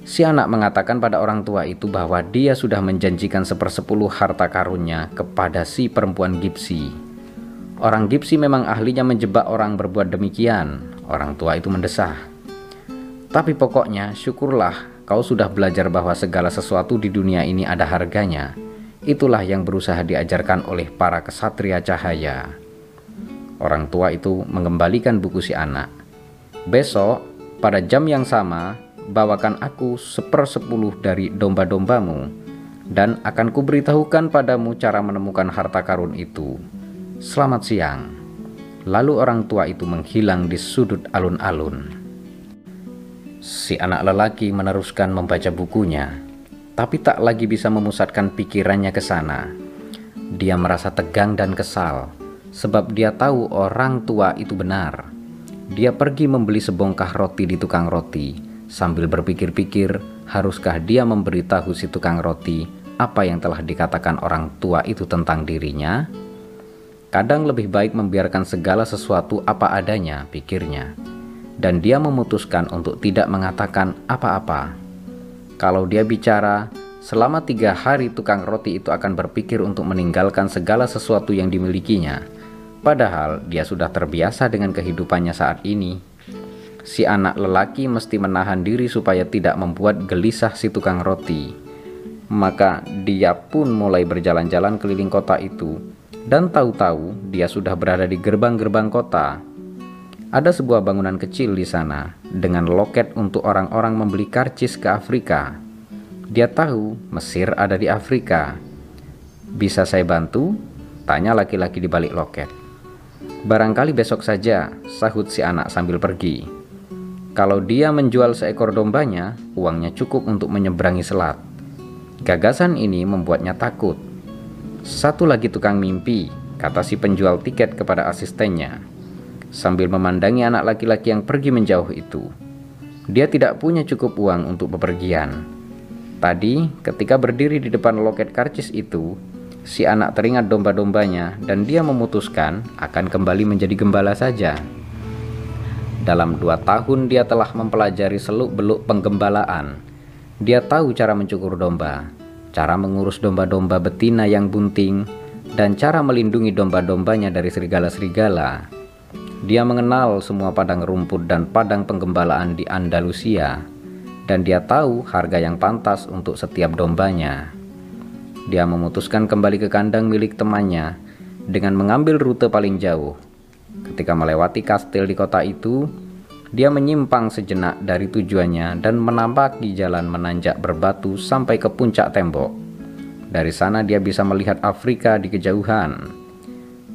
Si anak mengatakan pada orang tua itu bahwa dia sudah menjanjikan sepersepuluh harta karunnya kepada si perempuan Gipsi. Orang Gipsi memang ahlinya menjebak orang berbuat demikian. Orang tua itu mendesah. Tapi pokoknya syukurlah kau sudah belajar bahwa segala sesuatu di dunia ini ada harganya. Itulah yang berusaha diajarkan oleh para kesatria cahaya. Orang tua itu mengembalikan buku si anak. Besok, pada jam yang sama, bawakan aku sepersepuluh dari domba-dombamu, dan akan kuberitahukan padamu cara menemukan harta karun itu. Selamat siang. Lalu orang tua itu menghilang di sudut alun-alun. Si anak lelaki meneruskan membaca bukunya, tapi tak lagi bisa memusatkan pikirannya ke sana. Dia merasa tegang dan kesal, sebab dia tahu orang tua itu benar. Dia pergi membeli sebongkah roti di tukang roti, Sambil berpikir-pikir, haruskah dia memberitahu si tukang roti apa yang telah dikatakan orang tua itu tentang dirinya? Kadang lebih baik membiarkan segala sesuatu apa adanya, pikirnya. Dan dia memutuskan untuk tidak mengatakan apa-apa. Kalau dia bicara, selama tiga hari tukang roti itu akan berpikir untuk meninggalkan segala sesuatu yang dimilikinya. Padahal dia sudah terbiasa dengan kehidupannya saat ini si anak lelaki mesti menahan diri supaya tidak membuat gelisah si tukang roti. Maka dia pun mulai berjalan-jalan keliling kota itu, dan tahu-tahu dia sudah berada di gerbang-gerbang kota. Ada sebuah bangunan kecil di sana dengan loket untuk orang-orang membeli karcis ke Afrika. Dia tahu Mesir ada di Afrika. Bisa saya bantu? Tanya laki-laki di balik loket. Barangkali besok saja, sahut si anak sambil pergi. Kalau dia menjual seekor dombanya, uangnya cukup untuk menyeberangi selat. Gagasan ini membuatnya takut. Satu lagi tukang mimpi, kata si penjual tiket kepada asistennya. Sambil memandangi anak laki-laki yang pergi menjauh itu. Dia tidak punya cukup uang untuk bepergian. Tadi, ketika berdiri di depan loket karcis itu, si anak teringat domba-dombanya dan dia memutuskan akan kembali menjadi gembala saja. Dalam dua tahun dia telah mempelajari seluk-beluk penggembalaan dia tahu cara mencukur domba, cara mengurus domba-domba betina yang bunting, dan cara melindungi domba-dombanya dari serigala-serigala. Dia mengenal semua padang rumput dan padang penggembalaan di Andalusia, dan dia tahu harga yang pantas untuk setiap dombanya. Dia memutuskan kembali ke kandang milik temannya dengan mengambil rute paling jauh. Ketika melewati kastil di kota itu, dia menyimpang sejenak dari tujuannya dan menampaki jalan menanjak berbatu sampai ke puncak tembok. Dari sana dia bisa melihat Afrika di kejauhan.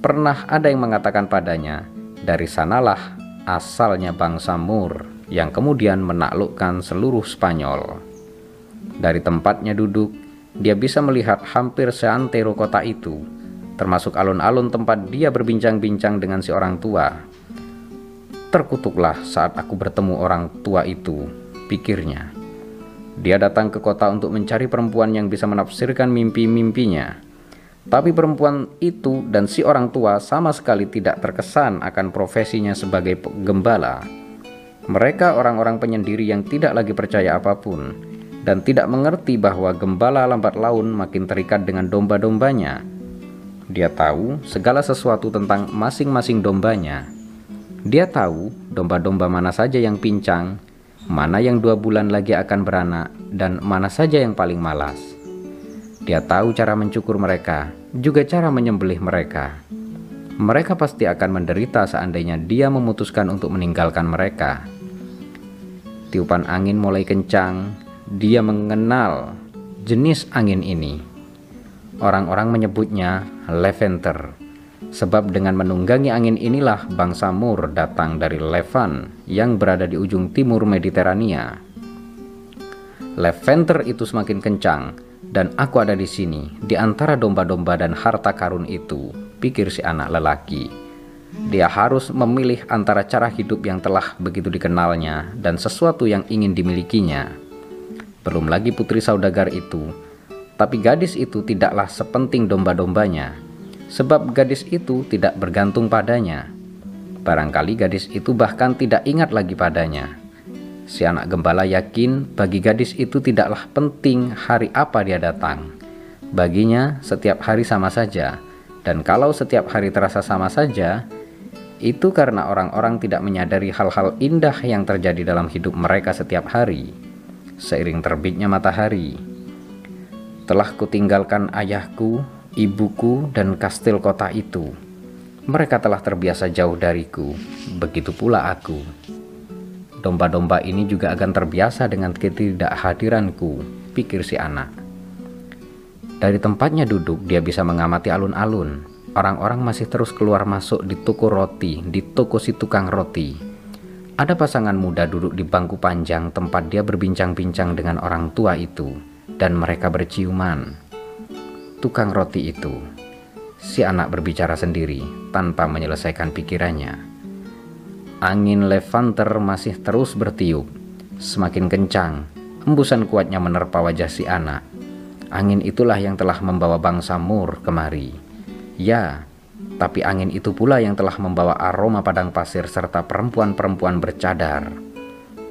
Pernah ada yang mengatakan padanya, dari sanalah asalnya bangsa Mur yang kemudian menaklukkan seluruh Spanyol. Dari tempatnya duduk, dia bisa melihat hampir seantero kota itu, termasuk alun-alun tempat dia berbincang-bincang dengan si orang tua Terkutuklah saat aku bertemu orang tua itu, pikirnya. Dia datang ke kota untuk mencari perempuan yang bisa menafsirkan mimpi-mimpinya. Tapi perempuan itu dan si orang tua sama sekali tidak terkesan akan profesinya sebagai gembala. Mereka orang-orang penyendiri yang tidak lagi percaya apa pun dan tidak mengerti bahwa gembala lambat laun makin terikat dengan domba-dombanya. Dia tahu segala sesuatu tentang masing-masing dombanya dia tahu domba-domba mana saja yang pincang, mana yang dua bulan lagi akan beranak, dan mana saja yang paling malas. Dia tahu cara mencukur mereka, juga cara menyembelih mereka. Mereka pasti akan menderita seandainya dia memutuskan untuk meninggalkan mereka. Tiupan angin mulai kencang, dia mengenal jenis angin ini. Orang-orang menyebutnya lavender Sebab dengan menunggangi angin inilah bangsa Mur datang dari Levan yang berada di ujung timur Mediterania. Lavender itu semakin kencang dan aku ada di sini di antara domba-domba dan harta karun itu, pikir si anak lelaki. Dia harus memilih antara cara hidup yang telah begitu dikenalnya dan sesuatu yang ingin dimilikinya. Belum lagi putri saudagar itu, tapi gadis itu tidaklah sepenting domba-dombanya sebab gadis itu tidak bergantung padanya. Barangkali gadis itu bahkan tidak ingat lagi padanya. Si anak gembala yakin bagi gadis itu tidaklah penting hari apa dia datang. Baginya, setiap hari sama saja, dan kalau setiap hari terasa sama saja, itu karena orang-orang tidak menyadari hal-hal indah yang terjadi dalam hidup mereka setiap hari. Seiring terbitnya matahari, telah kutinggalkan ayahku ibuku dan kastil kota itu. Mereka telah terbiasa jauh dariku, begitu pula aku. Domba-domba ini juga akan terbiasa dengan ketidakhadiranku, pikir si anak. Dari tempatnya duduk, dia bisa mengamati alun-alun. Orang-orang masih terus keluar masuk di toko roti, di toko si tukang roti. Ada pasangan muda duduk di bangku panjang tempat dia berbincang-bincang dengan orang tua itu, dan mereka berciuman tukang roti itu. Si anak berbicara sendiri tanpa menyelesaikan pikirannya. Angin levanter masih terus bertiup, semakin kencang. Embusan kuatnya menerpa wajah si anak. Angin itulah yang telah membawa bangsa Mur kemari. Ya, tapi angin itu pula yang telah membawa aroma padang pasir serta perempuan-perempuan bercadar.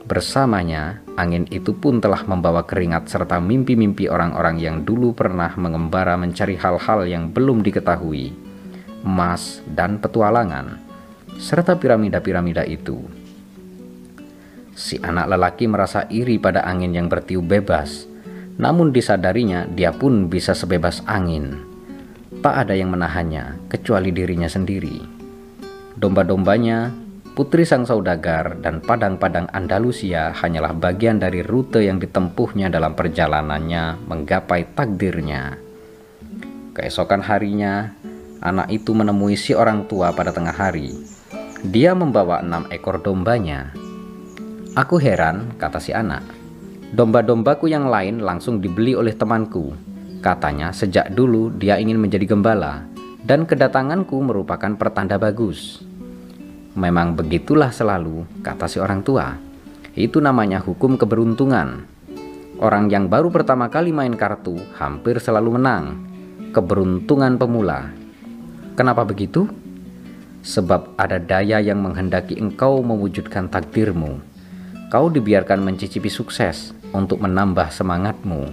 Bersamanya, angin itu pun telah membawa keringat serta mimpi-mimpi orang-orang yang dulu pernah mengembara mencari hal-hal yang belum diketahui, emas dan petualangan, serta piramida-piramida itu. Si anak lelaki merasa iri pada angin yang bertiup bebas, namun disadarinya dia pun bisa sebebas angin. Tak ada yang menahannya kecuali dirinya sendiri. Domba-dombanya Putri Sang Saudagar dan padang-padang Andalusia hanyalah bagian dari rute yang ditempuhnya dalam perjalanannya menggapai takdirnya. Keesokan harinya, anak itu menemui si orang tua pada tengah hari. Dia membawa enam ekor dombanya. Aku heran, kata si anak. Domba-dombaku yang lain langsung dibeli oleh temanku. Katanya sejak dulu dia ingin menjadi gembala, dan kedatanganku merupakan pertanda bagus. Memang begitulah selalu, kata si orang tua. Itu namanya hukum keberuntungan. Orang yang baru pertama kali main kartu hampir selalu menang. Keberuntungan pemula. Kenapa begitu? Sebab ada daya yang menghendaki engkau mewujudkan takdirmu. Kau dibiarkan mencicipi sukses untuk menambah semangatmu.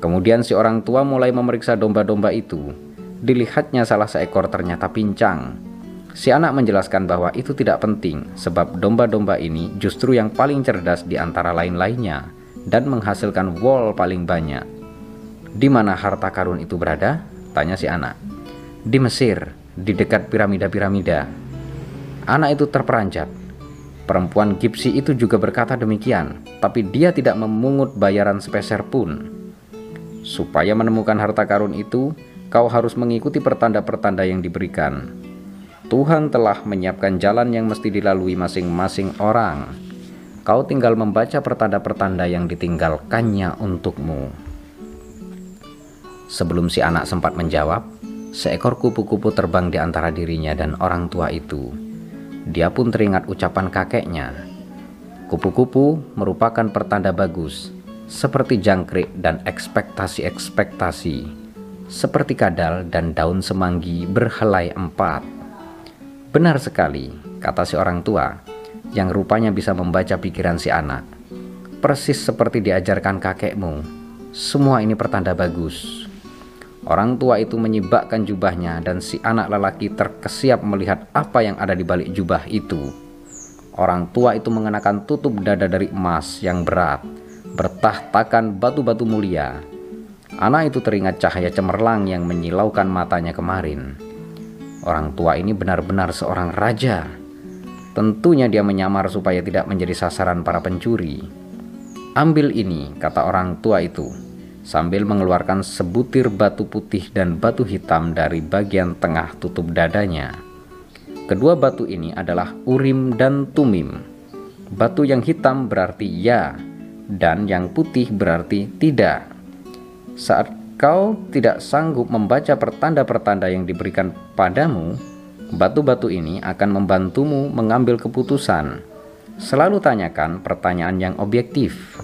Kemudian si orang tua mulai memeriksa domba-domba itu. Dilihatnya salah seekor ternyata pincang Si anak menjelaskan bahwa itu tidak penting sebab domba-domba ini justru yang paling cerdas di antara lain-lainnya dan menghasilkan wol paling banyak. Di mana harta karun itu berada? Tanya si anak. Di Mesir, di dekat piramida-piramida. Anak itu terperanjat. Perempuan Gipsi itu juga berkata demikian, tapi dia tidak memungut bayaran sepeser pun. Supaya menemukan harta karun itu, kau harus mengikuti pertanda-pertanda yang diberikan Tuhan telah menyiapkan jalan yang mesti dilalui masing-masing orang. Kau tinggal membaca pertanda-pertanda yang ditinggalkannya untukmu. Sebelum si anak sempat menjawab, seekor kupu-kupu terbang di antara dirinya dan orang tua itu. Dia pun teringat ucapan kakeknya. Kupu-kupu merupakan pertanda bagus, seperti jangkrik dan ekspektasi-ekspektasi, seperti kadal dan daun semanggi berhelai empat Benar sekali, kata si orang tua, yang rupanya bisa membaca pikiran si anak. Persis seperti diajarkan kakekmu, semua ini pertanda bagus. Orang tua itu menyibakkan jubahnya dan si anak lelaki terkesiap melihat apa yang ada di balik jubah itu. Orang tua itu mengenakan tutup dada dari emas yang berat, bertahtakan batu-batu mulia. Anak itu teringat cahaya cemerlang yang menyilaukan matanya kemarin. Orang tua ini benar-benar seorang raja. Tentunya dia menyamar supaya tidak menjadi sasaran para pencuri. Ambil ini, kata orang tua itu, sambil mengeluarkan sebutir batu putih dan batu hitam dari bagian tengah tutup dadanya. Kedua batu ini adalah Urim dan Tumim. Batu yang hitam berarti ya, dan yang putih berarti tidak. Saat kau tidak sanggup membaca pertanda-pertanda yang diberikan padamu, batu-batu ini akan membantumu mengambil keputusan. Selalu tanyakan pertanyaan yang objektif.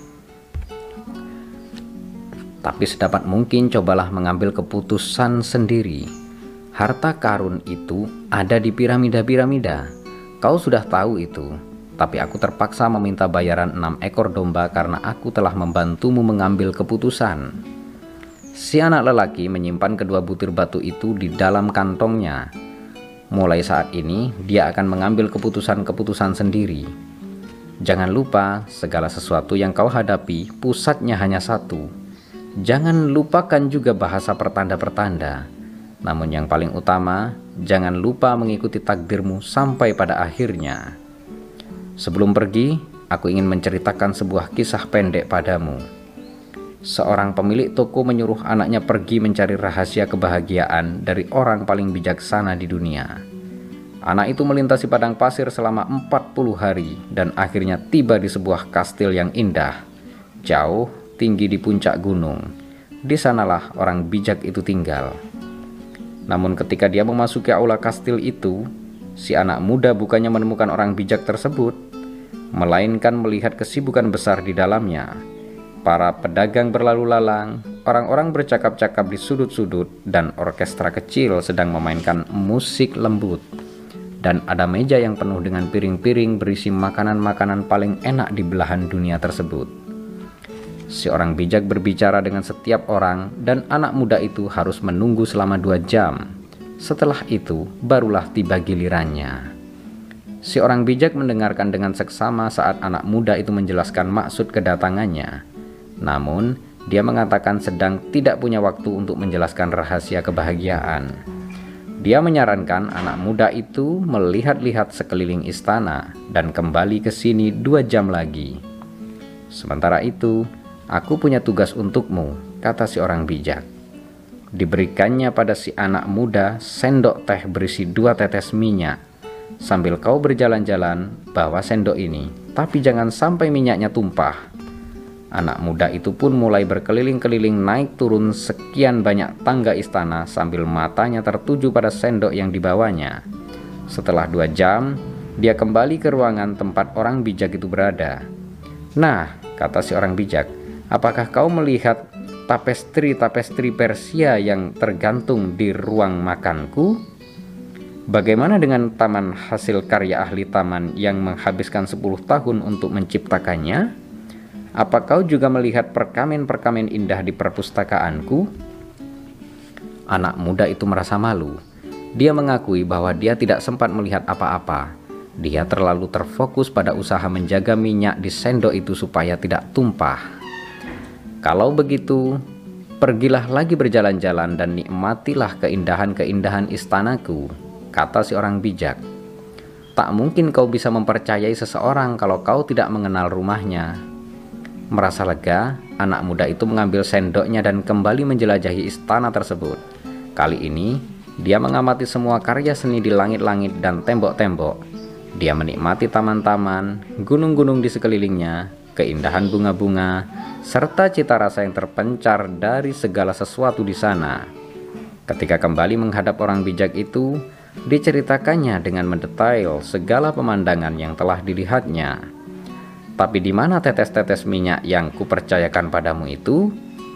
Tapi sedapat mungkin cobalah mengambil keputusan sendiri. Harta karun itu ada di piramida-piramida. Kau sudah tahu itu, tapi aku terpaksa meminta bayaran enam ekor domba karena aku telah membantumu mengambil keputusan. Si anak lelaki menyimpan kedua butir batu itu di dalam kantongnya. Mulai saat ini, dia akan mengambil keputusan-keputusan sendiri. Jangan lupa, segala sesuatu yang kau hadapi, pusatnya hanya satu. Jangan lupakan juga bahasa pertanda-pertanda. Namun yang paling utama, jangan lupa mengikuti takdirmu sampai pada akhirnya. Sebelum pergi, aku ingin menceritakan sebuah kisah pendek padamu seorang pemilik toko menyuruh anaknya pergi mencari rahasia kebahagiaan dari orang paling bijaksana di dunia. Anak itu melintasi padang pasir selama 40 hari dan akhirnya tiba di sebuah kastil yang indah, jauh, tinggi di puncak gunung. Di sanalah orang bijak itu tinggal. Namun ketika dia memasuki aula kastil itu, si anak muda bukannya menemukan orang bijak tersebut, melainkan melihat kesibukan besar di dalamnya para pedagang berlalu lalang, orang-orang bercakap-cakap di sudut-sudut, dan orkestra kecil sedang memainkan musik lembut. Dan ada meja yang penuh dengan piring-piring berisi makanan-makanan paling enak di belahan dunia tersebut. Si orang bijak berbicara dengan setiap orang, dan anak muda itu harus menunggu selama dua jam. Setelah itu, barulah tiba gilirannya. Si orang bijak mendengarkan dengan seksama saat anak muda itu menjelaskan maksud kedatangannya. Namun, dia mengatakan sedang tidak punya waktu untuk menjelaskan rahasia kebahagiaan. Dia menyarankan anak muda itu melihat-lihat sekeliling istana dan kembali ke sini dua jam lagi. Sementara itu, aku punya tugas untukmu, kata si orang bijak. Diberikannya pada si anak muda sendok teh berisi dua tetes minyak. Sambil kau berjalan-jalan, bawa sendok ini, tapi jangan sampai minyaknya tumpah. Anak muda itu pun mulai berkeliling-keliling naik turun sekian banyak tangga istana sambil matanya tertuju pada sendok yang dibawanya. Setelah dua jam, dia kembali ke ruangan tempat orang bijak itu berada. Nah, kata si orang bijak, apakah kau melihat tapestri-tapestri Persia yang tergantung di ruang makanku? Bagaimana dengan taman hasil karya ahli taman yang menghabiskan 10 tahun untuk menciptakannya? Apa kau juga melihat perkamen-perkamen indah di perpustakaanku? Anak muda itu merasa malu. Dia mengakui bahwa dia tidak sempat melihat apa-apa. Dia terlalu terfokus pada usaha menjaga minyak di sendok itu supaya tidak tumpah. Kalau begitu, pergilah lagi berjalan-jalan dan nikmatilah keindahan-keindahan istanaku, kata si orang bijak. Tak mungkin kau bisa mempercayai seseorang kalau kau tidak mengenal rumahnya. Merasa lega, anak muda itu mengambil sendoknya dan kembali menjelajahi istana tersebut. Kali ini, dia mengamati semua karya seni di langit-langit dan tembok-tembok. Dia menikmati taman-taman, gunung-gunung di sekelilingnya, keindahan bunga-bunga, serta cita rasa yang terpencar dari segala sesuatu di sana. Ketika kembali menghadap orang bijak itu, diceritakannya dengan mendetail segala pemandangan yang telah dilihatnya. Tapi di mana tetes-tetes minyak yang kupercayakan padamu itu?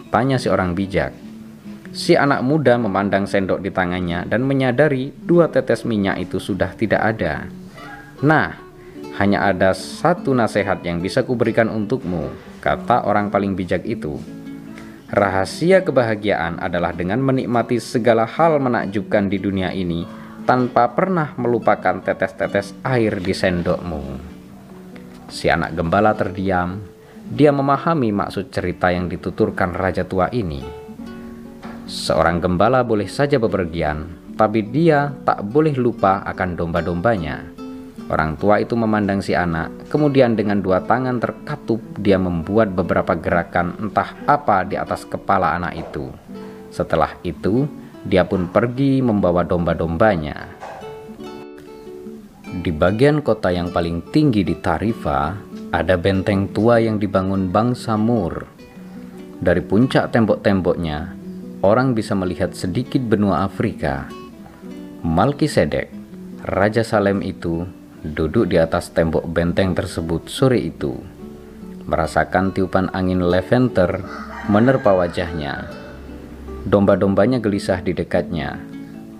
Tanya si orang bijak. Si anak muda memandang sendok di tangannya dan menyadari dua tetes minyak itu sudah tidak ada. Nah, hanya ada satu nasihat yang bisa kuberikan untukmu, kata orang paling bijak itu. Rahasia kebahagiaan adalah dengan menikmati segala hal menakjubkan di dunia ini tanpa pernah melupakan tetes-tetes air di sendokmu. Si anak gembala terdiam. Dia memahami maksud cerita yang dituturkan raja tua ini. Seorang gembala boleh saja bepergian, tapi dia tak boleh lupa akan domba-dombanya. Orang tua itu memandang si anak, kemudian dengan dua tangan terkatup dia membuat beberapa gerakan entah apa di atas kepala anak itu. Setelah itu, dia pun pergi membawa domba-dombanya. Di bagian kota yang paling tinggi di Tarifa, ada benteng tua yang dibangun bangsa Mur. Dari puncak tembok-temboknya, orang bisa melihat sedikit benua Afrika. Malkisedek, Raja Salem itu duduk di atas tembok benteng tersebut sore itu, merasakan tiupan angin lavender menerpa wajahnya. Domba-dombanya gelisah di dekatnya,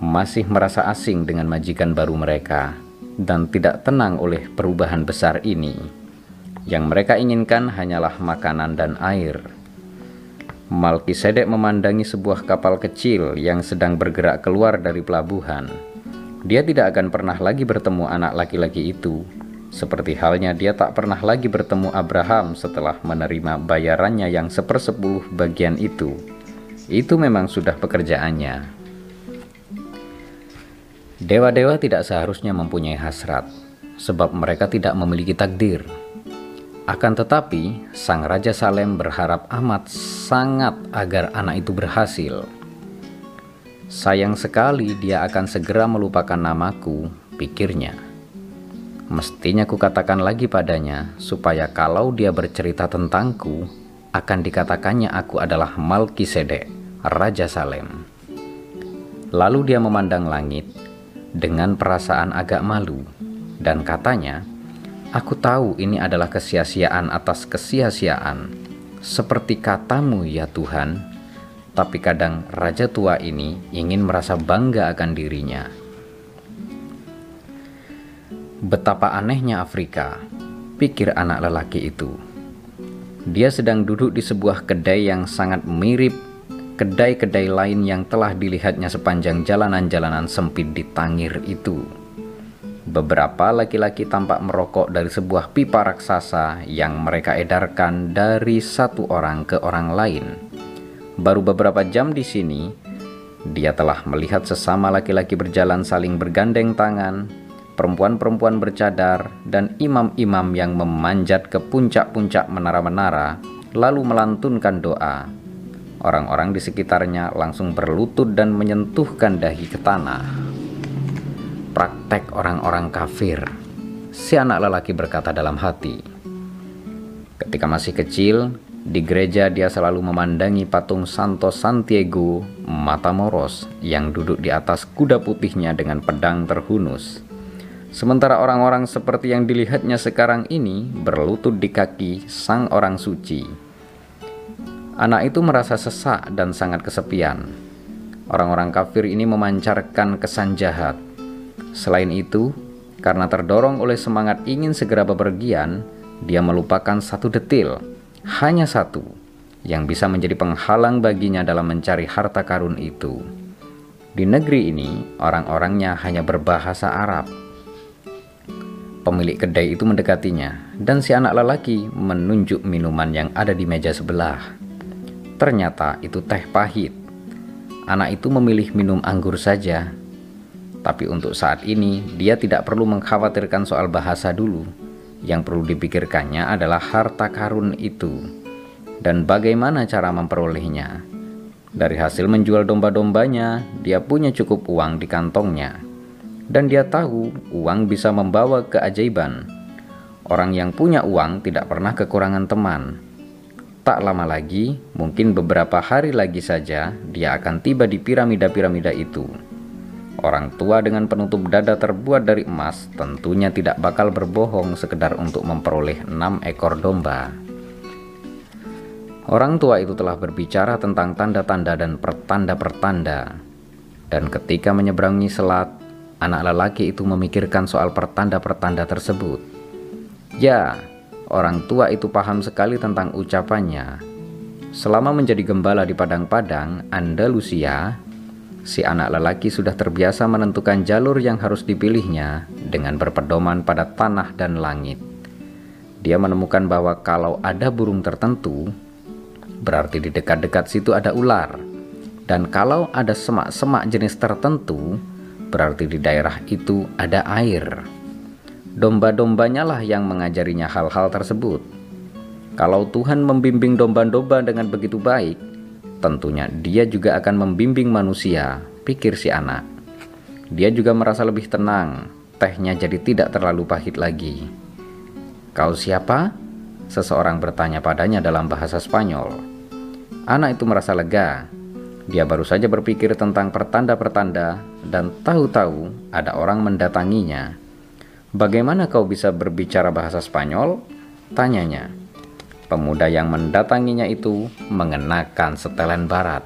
masih merasa asing dengan majikan baru mereka, dan tidak tenang oleh perubahan besar ini. Yang mereka inginkan hanyalah makanan dan air. Malkisedek memandangi sebuah kapal kecil yang sedang bergerak keluar dari pelabuhan dia tidak akan pernah lagi bertemu anak laki-laki itu. Seperti halnya dia tak pernah lagi bertemu Abraham setelah menerima bayarannya yang sepersepuluh bagian itu. Itu memang sudah pekerjaannya. Dewa-dewa tidak seharusnya mempunyai hasrat, sebab mereka tidak memiliki takdir. Akan tetapi, Sang Raja Salem berharap amat sangat agar anak itu berhasil. Sayang sekali dia akan segera melupakan namaku, pikirnya. Mestinya kukatakan lagi padanya, supaya kalau dia bercerita tentangku, akan dikatakannya aku adalah Malkisedek, Raja Salem. Lalu dia memandang langit dengan perasaan agak malu, dan katanya, Aku tahu ini adalah kesia-siaan atas kesia-siaan, seperti katamu ya Tuhan, tapi kadang raja tua ini ingin merasa bangga akan dirinya. Betapa anehnya Afrika, pikir anak lelaki itu. Dia sedang duduk di sebuah kedai yang sangat mirip kedai-kedai lain yang telah dilihatnya sepanjang jalanan-jalanan sempit di Tangir itu. Beberapa laki-laki tampak merokok dari sebuah pipa raksasa yang mereka edarkan dari satu orang ke orang lain Baru beberapa jam di sini, dia telah melihat sesama laki-laki berjalan saling bergandeng tangan, perempuan-perempuan bercadar, dan imam-imam yang memanjat ke puncak-puncak menara-menara, lalu melantunkan doa. Orang-orang di sekitarnya langsung berlutut dan menyentuhkan dahi ke tanah. Praktek orang-orang kafir, si anak lelaki berkata dalam hati. Ketika masih kecil, di gereja dia selalu memandangi patung Santo Santiago Matamoros yang duduk di atas kuda putihnya dengan pedang terhunus. Sementara orang-orang seperti yang dilihatnya sekarang ini berlutut di kaki sang orang suci. Anak itu merasa sesak dan sangat kesepian. Orang-orang kafir ini memancarkan kesan jahat. Selain itu, karena terdorong oleh semangat ingin segera bepergian, dia melupakan satu detil, hanya satu, yang bisa menjadi penghalang baginya dalam mencari harta karun itu. Di negeri ini, orang-orangnya hanya berbahasa Arab. Pemilik kedai itu mendekatinya, dan si anak lelaki menunjuk minuman yang ada di meja sebelah. Ternyata itu teh pahit. Anak itu memilih minum anggur saja. Tapi untuk saat ini, dia tidak perlu mengkhawatirkan soal bahasa dulu. Yang perlu dipikirkannya adalah harta karun itu dan bagaimana cara memperolehnya. Dari hasil menjual domba-dombanya, dia punya cukup uang di kantongnya. Dan dia tahu uang bisa membawa keajaiban. Orang yang punya uang tidak pernah kekurangan teman Tak lama lagi, mungkin beberapa hari lagi saja, dia akan tiba di piramida-piramida itu. Orang tua dengan penutup dada terbuat dari emas tentunya tidak bakal berbohong sekedar untuk memperoleh enam ekor domba. Orang tua itu telah berbicara tentang tanda-tanda dan pertanda-pertanda. Dan ketika menyeberangi selat, anak lelaki itu memikirkan soal pertanda-pertanda tersebut. Ya, Orang tua itu paham sekali tentang ucapannya. Selama menjadi gembala di padang-padang Andalusia, si anak lelaki sudah terbiasa menentukan jalur yang harus dipilihnya dengan berpedoman pada tanah dan langit. Dia menemukan bahwa kalau ada burung tertentu, berarti di dekat-dekat situ ada ular. Dan kalau ada semak-semak jenis tertentu, berarti di daerah itu ada air. Domba-dombanya lah yang mengajarinya hal-hal tersebut. Kalau Tuhan membimbing domba-domba dengan begitu baik, tentunya Dia juga akan membimbing manusia, pikir si anak. Dia juga merasa lebih tenang, tehnya jadi tidak terlalu pahit lagi. Kau siapa? Seseorang bertanya padanya dalam bahasa Spanyol. Anak itu merasa lega. Dia baru saja berpikir tentang pertanda-pertanda dan tahu-tahu ada orang mendatanginya. Bagaimana kau bisa berbicara bahasa Spanyol? Tanyanya. Pemuda yang mendatanginya itu mengenakan setelan barat,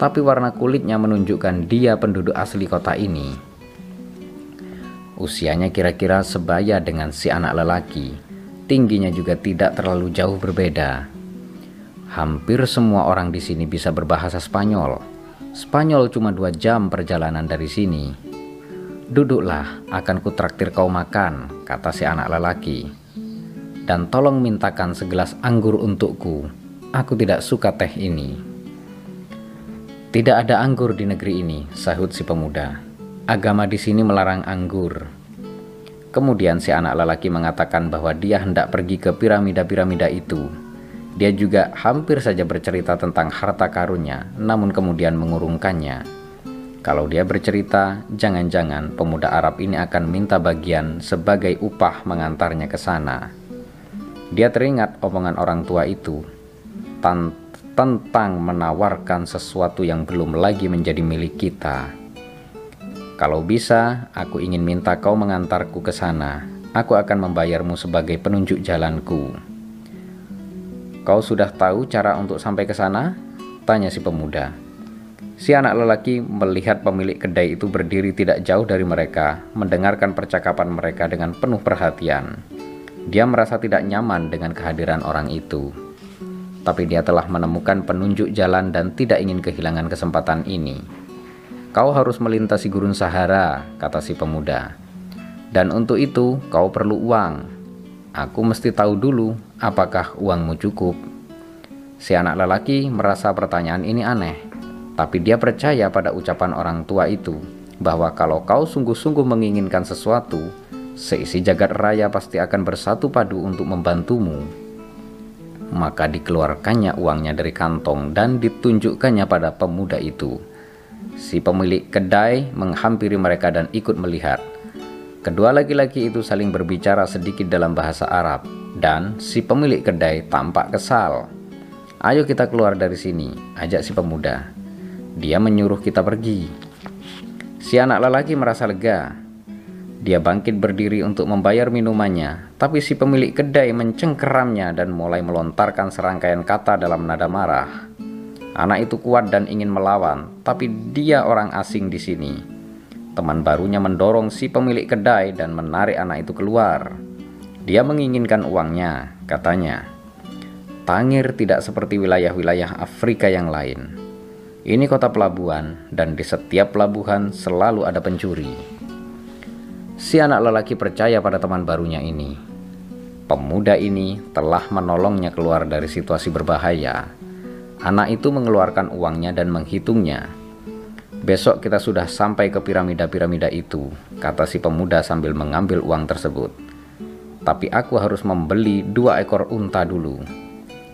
tapi warna kulitnya menunjukkan dia penduduk asli kota ini. Usianya kira-kira sebaya dengan si anak lelaki, tingginya juga tidak terlalu jauh berbeda. Hampir semua orang di sini bisa berbahasa Spanyol. Spanyol cuma dua jam perjalanan dari sini. Duduklah, akan kutraktir kau makan, kata si anak lelaki. Dan tolong mintakan segelas anggur untukku. Aku tidak suka teh ini. Tidak ada anggur di negeri ini, sahut si pemuda. Agama di sini melarang anggur. Kemudian si anak lelaki mengatakan bahwa dia hendak pergi ke piramida-piramida itu. Dia juga hampir saja bercerita tentang harta karunnya, namun kemudian mengurungkannya. Kalau dia bercerita, jangan-jangan pemuda Arab ini akan minta bagian sebagai upah mengantarnya ke sana. Dia teringat omongan orang tua itu tentang menawarkan sesuatu yang belum lagi menjadi milik kita. Kalau bisa, aku ingin minta kau mengantarku ke sana. Aku akan membayarmu sebagai penunjuk jalanku. Kau sudah tahu cara untuk sampai ke sana? Tanya si pemuda. Si anak lelaki melihat pemilik kedai itu berdiri tidak jauh dari mereka, mendengarkan percakapan mereka dengan penuh perhatian. Dia merasa tidak nyaman dengan kehadiran orang itu. Tapi dia telah menemukan penunjuk jalan dan tidak ingin kehilangan kesempatan ini. Kau harus melintasi gurun Sahara, kata si pemuda. Dan untuk itu kau perlu uang. Aku mesti tahu dulu apakah uangmu cukup. Si anak lelaki merasa pertanyaan ini aneh tapi dia percaya pada ucapan orang tua itu bahwa kalau kau sungguh-sungguh menginginkan sesuatu, seisi jagat raya pasti akan bersatu padu untuk membantumu. Maka dikeluarkannya uangnya dari kantong dan ditunjukkannya pada pemuda itu. Si pemilik kedai menghampiri mereka dan ikut melihat. Kedua laki-laki itu saling berbicara sedikit dalam bahasa Arab, dan si pemilik kedai tampak kesal. "Ayo kita keluar dari sini," ajak si pemuda. Dia menyuruh kita pergi. Si anak lelaki merasa lega. Dia bangkit berdiri untuk membayar minumannya, tapi si pemilik kedai mencengkeramnya dan mulai melontarkan serangkaian kata dalam nada marah. Anak itu kuat dan ingin melawan, tapi dia orang asing di sini. Teman barunya mendorong si pemilik kedai dan menarik anak itu keluar. Dia menginginkan uangnya, katanya. Tangir tidak seperti wilayah-wilayah Afrika yang lain. Ini kota pelabuhan, dan di setiap pelabuhan selalu ada pencuri. Si anak lelaki percaya pada teman barunya ini. Pemuda ini telah menolongnya keluar dari situasi berbahaya. Anak itu mengeluarkan uangnya dan menghitungnya. Besok kita sudah sampai ke piramida-piramida itu, kata si pemuda sambil mengambil uang tersebut. Tapi aku harus membeli dua ekor unta dulu.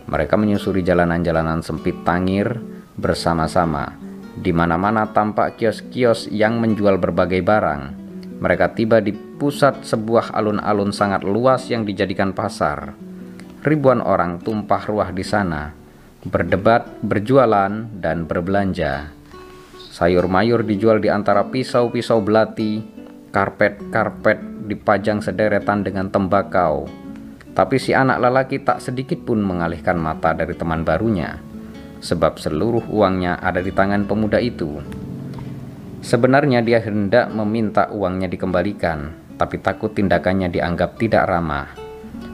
Mereka menyusuri jalanan-jalanan sempit Tangir bersama-sama. Di mana-mana tampak kios-kios yang menjual berbagai barang mereka tiba di pusat sebuah alun-alun sangat luas yang dijadikan pasar. Ribuan orang tumpah ruah di sana, berdebat, berjualan, dan berbelanja. Sayur mayur dijual di antara pisau-pisau belati, karpet-karpet dipajang sederetan dengan tembakau. Tapi si anak lelaki tak sedikit pun mengalihkan mata dari teman barunya, sebab seluruh uangnya ada di tangan pemuda itu. Sebenarnya dia hendak meminta uangnya dikembalikan, tapi takut tindakannya dianggap tidak ramah.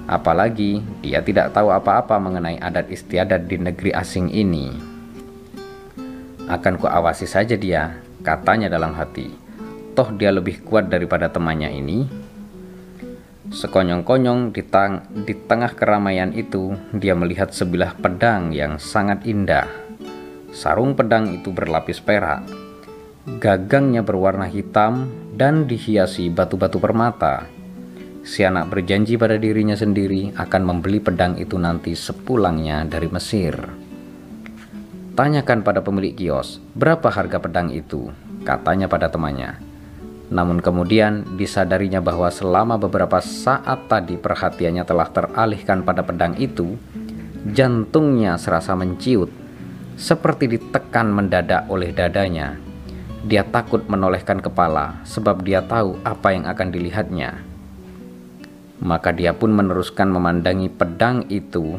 Apalagi dia tidak tahu apa-apa mengenai adat istiadat di negeri asing ini. Akan kuawasi saja dia, katanya dalam hati. Toh dia lebih kuat daripada temannya ini. Sekonyong-konyong di, di tengah keramaian itu, dia melihat sebilah pedang yang sangat indah. Sarung pedang itu berlapis perak, Gagangnya berwarna hitam dan dihiasi batu-batu permata. Si anak berjanji pada dirinya sendiri akan membeli pedang itu nanti sepulangnya dari Mesir. Tanyakan pada pemilik kios, berapa harga pedang itu? Katanya pada temannya. Namun kemudian disadarinya bahwa selama beberapa saat tadi perhatiannya telah teralihkan pada pedang itu, jantungnya serasa menciut, seperti ditekan mendadak oleh dadanya dia takut menolehkan kepala sebab dia tahu apa yang akan dilihatnya. Maka dia pun meneruskan memandangi pedang itu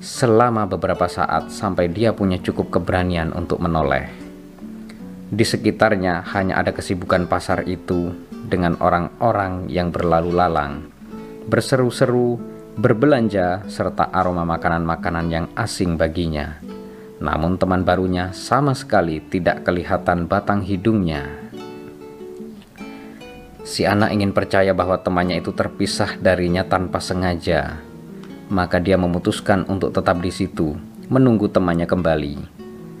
selama beberapa saat sampai dia punya cukup keberanian untuk menoleh. Di sekitarnya hanya ada kesibukan pasar itu dengan orang-orang yang berlalu lalang, berseru-seru, berbelanja, serta aroma makanan-makanan yang asing baginya. Namun teman barunya sama sekali tidak kelihatan batang hidungnya. Si anak ingin percaya bahwa temannya itu terpisah darinya tanpa sengaja. Maka dia memutuskan untuk tetap di situ, menunggu temannya kembali.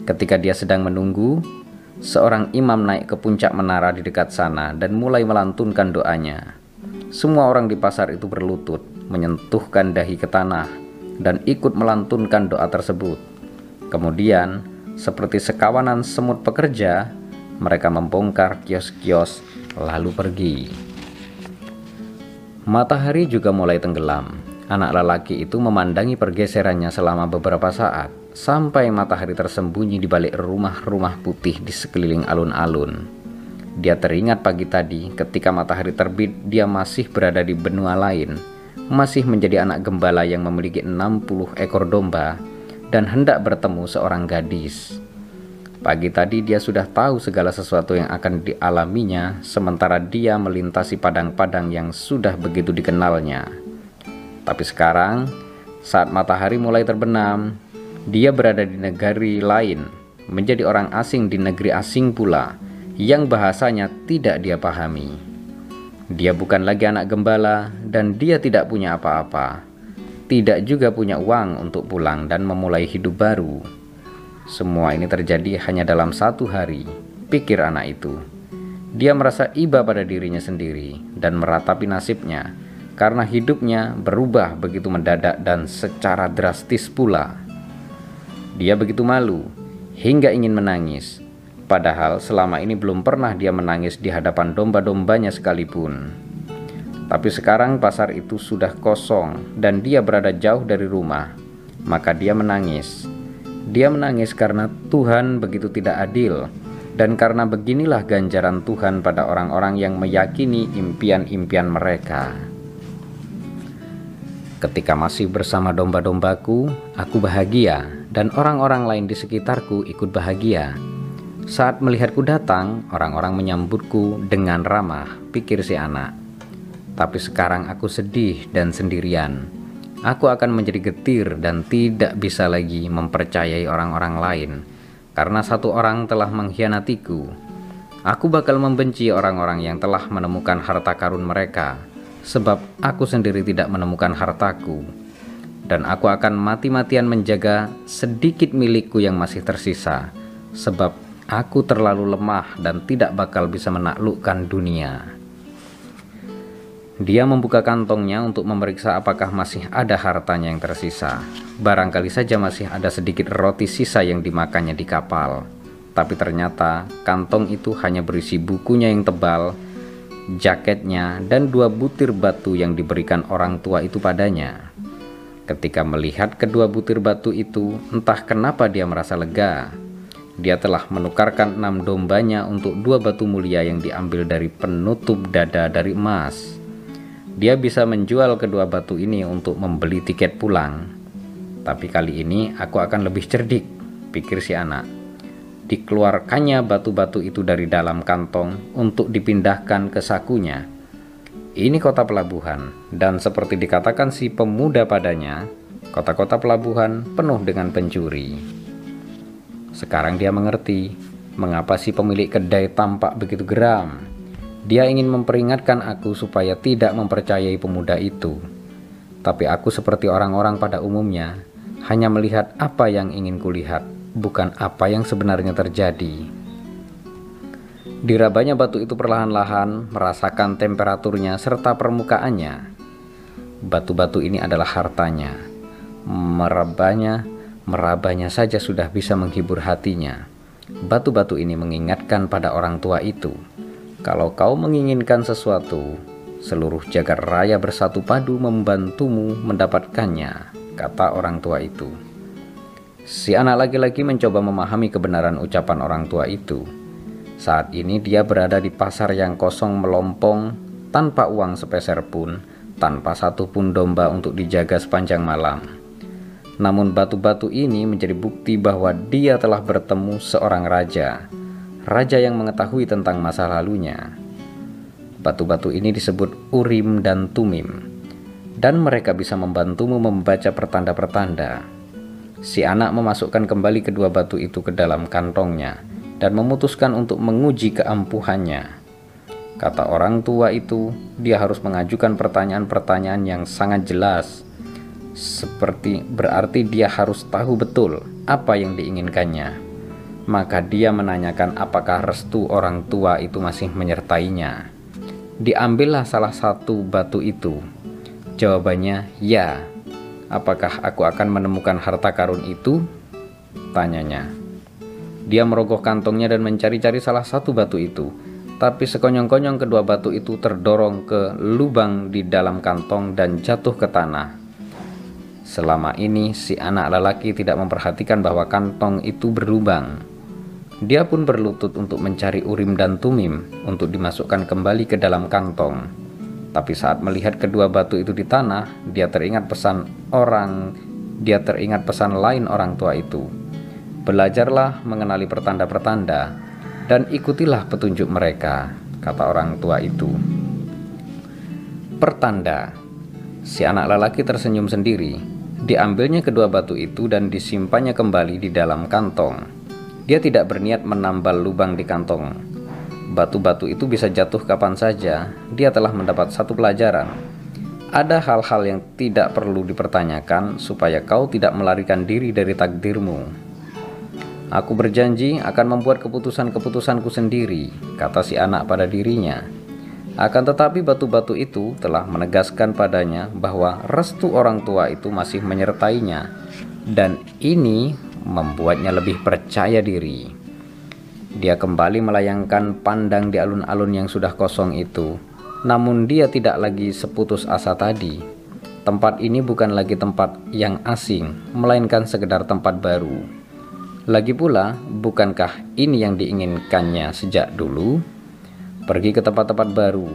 Ketika dia sedang menunggu, seorang imam naik ke puncak menara di dekat sana dan mulai melantunkan doanya. Semua orang di pasar itu berlutut, menyentuhkan dahi ke tanah, dan ikut melantunkan doa tersebut. Kemudian, seperti sekawanan semut pekerja, mereka membongkar kios-kios lalu pergi. Matahari juga mulai tenggelam. Anak lelaki itu memandangi pergeserannya selama beberapa saat, sampai matahari tersembunyi di balik rumah-rumah putih di sekeliling alun-alun. Dia teringat pagi tadi ketika matahari terbit dia masih berada di benua lain, masih menjadi anak gembala yang memiliki 60 ekor domba dan hendak bertemu seorang gadis. Pagi tadi dia sudah tahu segala sesuatu yang akan dialaminya, sementara dia melintasi padang-padang yang sudah begitu dikenalnya. Tapi sekarang, saat matahari mulai terbenam, dia berada di negeri lain, menjadi orang asing di negeri asing pula, yang bahasanya tidak dia pahami. Dia bukan lagi anak gembala, dan dia tidak punya apa-apa tidak juga punya uang untuk pulang dan memulai hidup baru. Semua ini terjadi hanya dalam satu hari, pikir anak itu. Dia merasa iba pada dirinya sendiri dan meratapi nasibnya, karena hidupnya berubah begitu mendadak dan secara drastis pula. Dia begitu malu hingga ingin menangis, padahal selama ini belum pernah dia menangis di hadapan domba-dombanya sekalipun. Tapi sekarang pasar itu sudah kosong dan dia berada jauh dari rumah, maka dia menangis. Dia menangis karena Tuhan begitu tidak adil dan karena beginilah ganjaran Tuhan pada orang-orang yang meyakini impian-impian mereka. Ketika masih bersama domba-dombaku, aku bahagia, dan orang-orang lain di sekitarku ikut bahagia. Saat melihatku datang, orang-orang menyambutku dengan ramah, pikir si anak. Tapi sekarang aku sedih dan sendirian. Aku akan menjadi getir dan tidak bisa lagi mempercayai orang-orang lain karena satu orang telah mengkhianatiku. Aku bakal membenci orang-orang yang telah menemukan harta karun mereka, sebab aku sendiri tidak menemukan hartaku. Dan aku akan mati-matian menjaga sedikit milikku yang masih tersisa, sebab aku terlalu lemah dan tidak bakal bisa menaklukkan dunia. Dia membuka kantongnya untuk memeriksa apakah masih ada hartanya yang tersisa. Barangkali saja masih ada sedikit roti sisa yang dimakannya di kapal. Tapi ternyata kantong itu hanya berisi bukunya yang tebal, jaketnya, dan dua butir batu yang diberikan orang tua itu padanya. Ketika melihat kedua butir batu itu, entah kenapa dia merasa lega. Dia telah menukarkan enam dombanya untuk dua batu mulia yang diambil dari penutup dada dari emas. Dia bisa menjual kedua batu ini untuk membeli tiket pulang. Tapi kali ini aku akan lebih cerdik, pikir si anak. Dikeluarkannya batu-batu itu dari dalam kantong untuk dipindahkan ke sakunya. Ini kota pelabuhan, dan seperti dikatakan si pemuda padanya, kota-kota pelabuhan penuh dengan pencuri. Sekarang dia mengerti mengapa si pemilik kedai tampak begitu geram dia ingin memperingatkan aku supaya tidak mempercayai pemuda itu. Tapi aku seperti orang-orang pada umumnya, hanya melihat apa yang ingin kulihat, bukan apa yang sebenarnya terjadi. Dirabanya batu itu perlahan-lahan, merasakan temperaturnya serta permukaannya. Batu-batu ini adalah hartanya. Merabanya, merabanya saja sudah bisa menghibur hatinya. Batu-batu ini mengingatkan pada orang tua itu kalau kau menginginkan sesuatu, seluruh jagat raya bersatu padu membantumu mendapatkannya, kata orang tua itu. Si anak laki-laki mencoba memahami kebenaran ucapan orang tua itu. Saat ini dia berada di pasar yang kosong melompong, tanpa uang sepeser pun, tanpa satu pun domba untuk dijaga sepanjang malam. Namun batu-batu ini menjadi bukti bahwa dia telah bertemu seorang raja raja yang mengetahui tentang masa lalunya. Batu-batu ini disebut Urim dan Tumim, dan mereka bisa membantumu membaca pertanda-pertanda. Si anak memasukkan kembali kedua batu itu ke dalam kantongnya dan memutuskan untuk menguji keampuhannya. Kata orang tua itu, dia harus mengajukan pertanyaan-pertanyaan yang sangat jelas, seperti berarti dia harus tahu betul apa yang diinginkannya maka dia menanyakan apakah restu orang tua itu masih menyertainya. Diambillah salah satu batu itu. Jawabannya, ya. Apakah aku akan menemukan harta karun itu? Tanyanya. Dia merogoh kantongnya dan mencari-cari salah satu batu itu. Tapi sekonyong-konyong kedua batu itu terdorong ke lubang di dalam kantong dan jatuh ke tanah. Selama ini si anak lelaki tidak memperhatikan bahwa kantong itu berlubang. Dia pun berlutut untuk mencari urim dan tumim untuk dimasukkan kembali ke dalam kantong. Tapi saat melihat kedua batu itu di tanah, dia teringat pesan orang, dia teringat pesan lain orang tua itu. Belajarlah mengenali pertanda-pertanda dan ikutilah petunjuk mereka, kata orang tua itu. Pertanda. Si anak lelaki tersenyum sendiri. Diambilnya kedua batu itu dan disimpannya kembali di dalam kantong. Dia tidak berniat menambal lubang di kantong. Batu-batu itu bisa jatuh kapan saja. Dia telah mendapat satu pelajaran. Ada hal-hal yang tidak perlu dipertanyakan supaya kau tidak melarikan diri dari takdirmu. Aku berjanji akan membuat keputusan-keputusanku sendiri, kata si anak pada dirinya. Akan tetapi batu-batu itu telah menegaskan padanya bahwa restu orang tua itu masih menyertainya, dan ini membuatnya lebih percaya diri. Dia kembali melayangkan pandang di alun-alun yang sudah kosong itu, namun dia tidak lagi seputus asa tadi. Tempat ini bukan lagi tempat yang asing, melainkan sekedar tempat baru. Lagi pula, bukankah ini yang diinginkannya sejak dulu? Pergi ke tempat-tempat baru.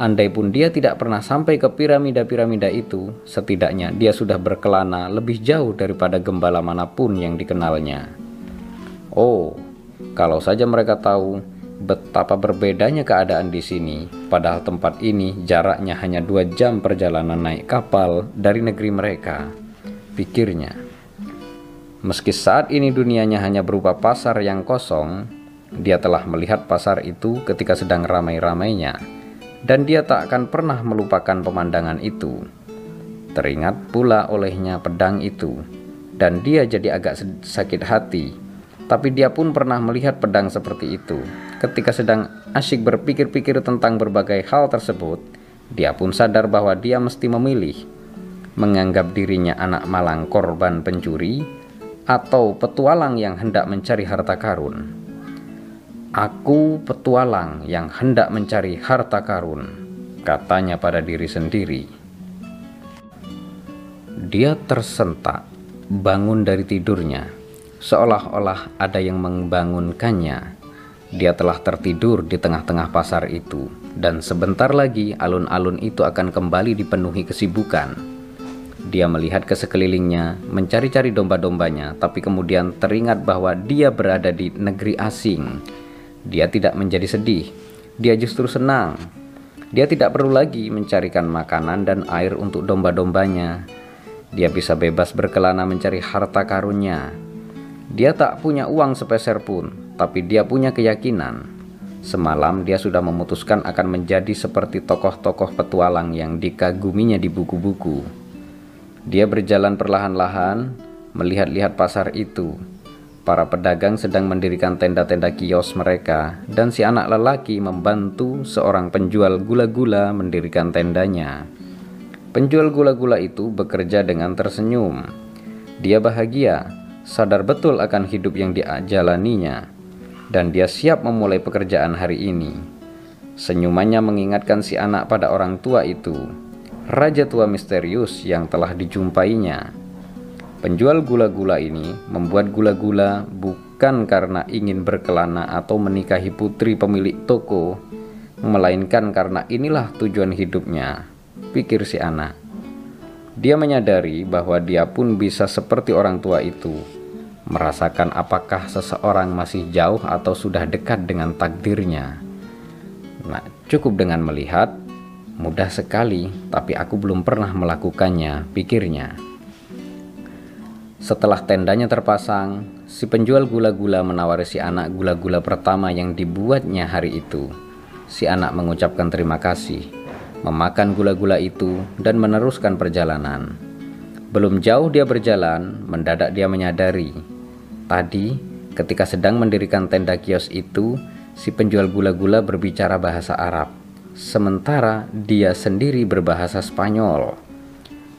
Andai pun dia tidak pernah sampai ke piramida-piramida itu, setidaknya dia sudah berkelana lebih jauh daripada gembala mana pun yang dikenalnya. Oh, kalau saja mereka tahu betapa berbedanya keadaan di sini, padahal tempat ini jaraknya hanya dua jam perjalanan naik kapal dari negeri mereka. Pikirnya, meski saat ini dunianya hanya berupa pasar yang kosong, dia telah melihat pasar itu ketika sedang ramai-ramainya, dan dia tak akan pernah melupakan pemandangan itu. Teringat pula olehnya pedang itu, dan dia jadi agak sakit hati tapi dia pun pernah melihat pedang seperti itu. Ketika sedang asyik berpikir-pikir tentang berbagai hal tersebut, dia pun sadar bahwa dia mesti memilih menganggap dirinya anak malang korban pencuri atau petualang yang hendak mencari harta karun. Aku petualang yang hendak mencari harta karun, katanya pada diri sendiri. Dia tersentak, bangun dari tidurnya, seolah-olah ada yang membangunkannya. Dia telah tertidur di tengah-tengah pasar itu, dan sebentar lagi alun-alun itu akan kembali dipenuhi kesibukan. Dia melihat ke sekelilingnya, mencari-cari domba-dombanya, tapi kemudian teringat bahwa dia berada di negeri asing. Dia tidak menjadi sedih, dia justru senang. Dia tidak perlu lagi mencarikan makanan dan air untuk domba-dombanya. Dia bisa bebas berkelana mencari harta karunnya, dia tak punya uang sepeser pun, tapi dia punya keyakinan. Semalam dia sudah memutuskan akan menjadi seperti tokoh-tokoh petualang yang dikaguminya di buku-buku. Dia berjalan perlahan-lahan, melihat-lihat pasar itu. Para pedagang sedang mendirikan tenda-tenda kios mereka, dan si anak lelaki membantu seorang penjual gula-gula mendirikan tendanya. Penjual gula-gula itu bekerja dengan tersenyum. Dia bahagia sadar betul akan hidup yang dijalaninya, dan dia siap memulai pekerjaan hari ini. Senyumannya mengingatkan si anak pada orang tua itu, raja tua misterius yang telah dijumpainya. Penjual gula-gula ini membuat gula-gula bukan karena ingin berkelana atau menikahi putri pemilik toko, melainkan karena inilah tujuan hidupnya, pikir si anak. Dia menyadari bahwa dia pun bisa seperti orang tua itu, merasakan apakah seseorang masih jauh atau sudah dekat dengan takdirnya. Nah, cukup dengan melihat, mudah sekali, tapi aku belum pernah melakukannya, pikirnya. Setelah tendanya terpasang, si penjual gula-gula menawari si anak gula-gula pertama yang dibuatnya hari itu. Si anak mengucapkan terima kasih memakan gula-gula itu, dan meneruskan perjalanan. Belum jauh dia berjalan, mendadak dia menyadari. Tadi, ketika sedang mendirikan tenda kios itu, si penjual gula-gula berbicara bahasa Arab, sementara dia sendiri berbahasa Spanyol.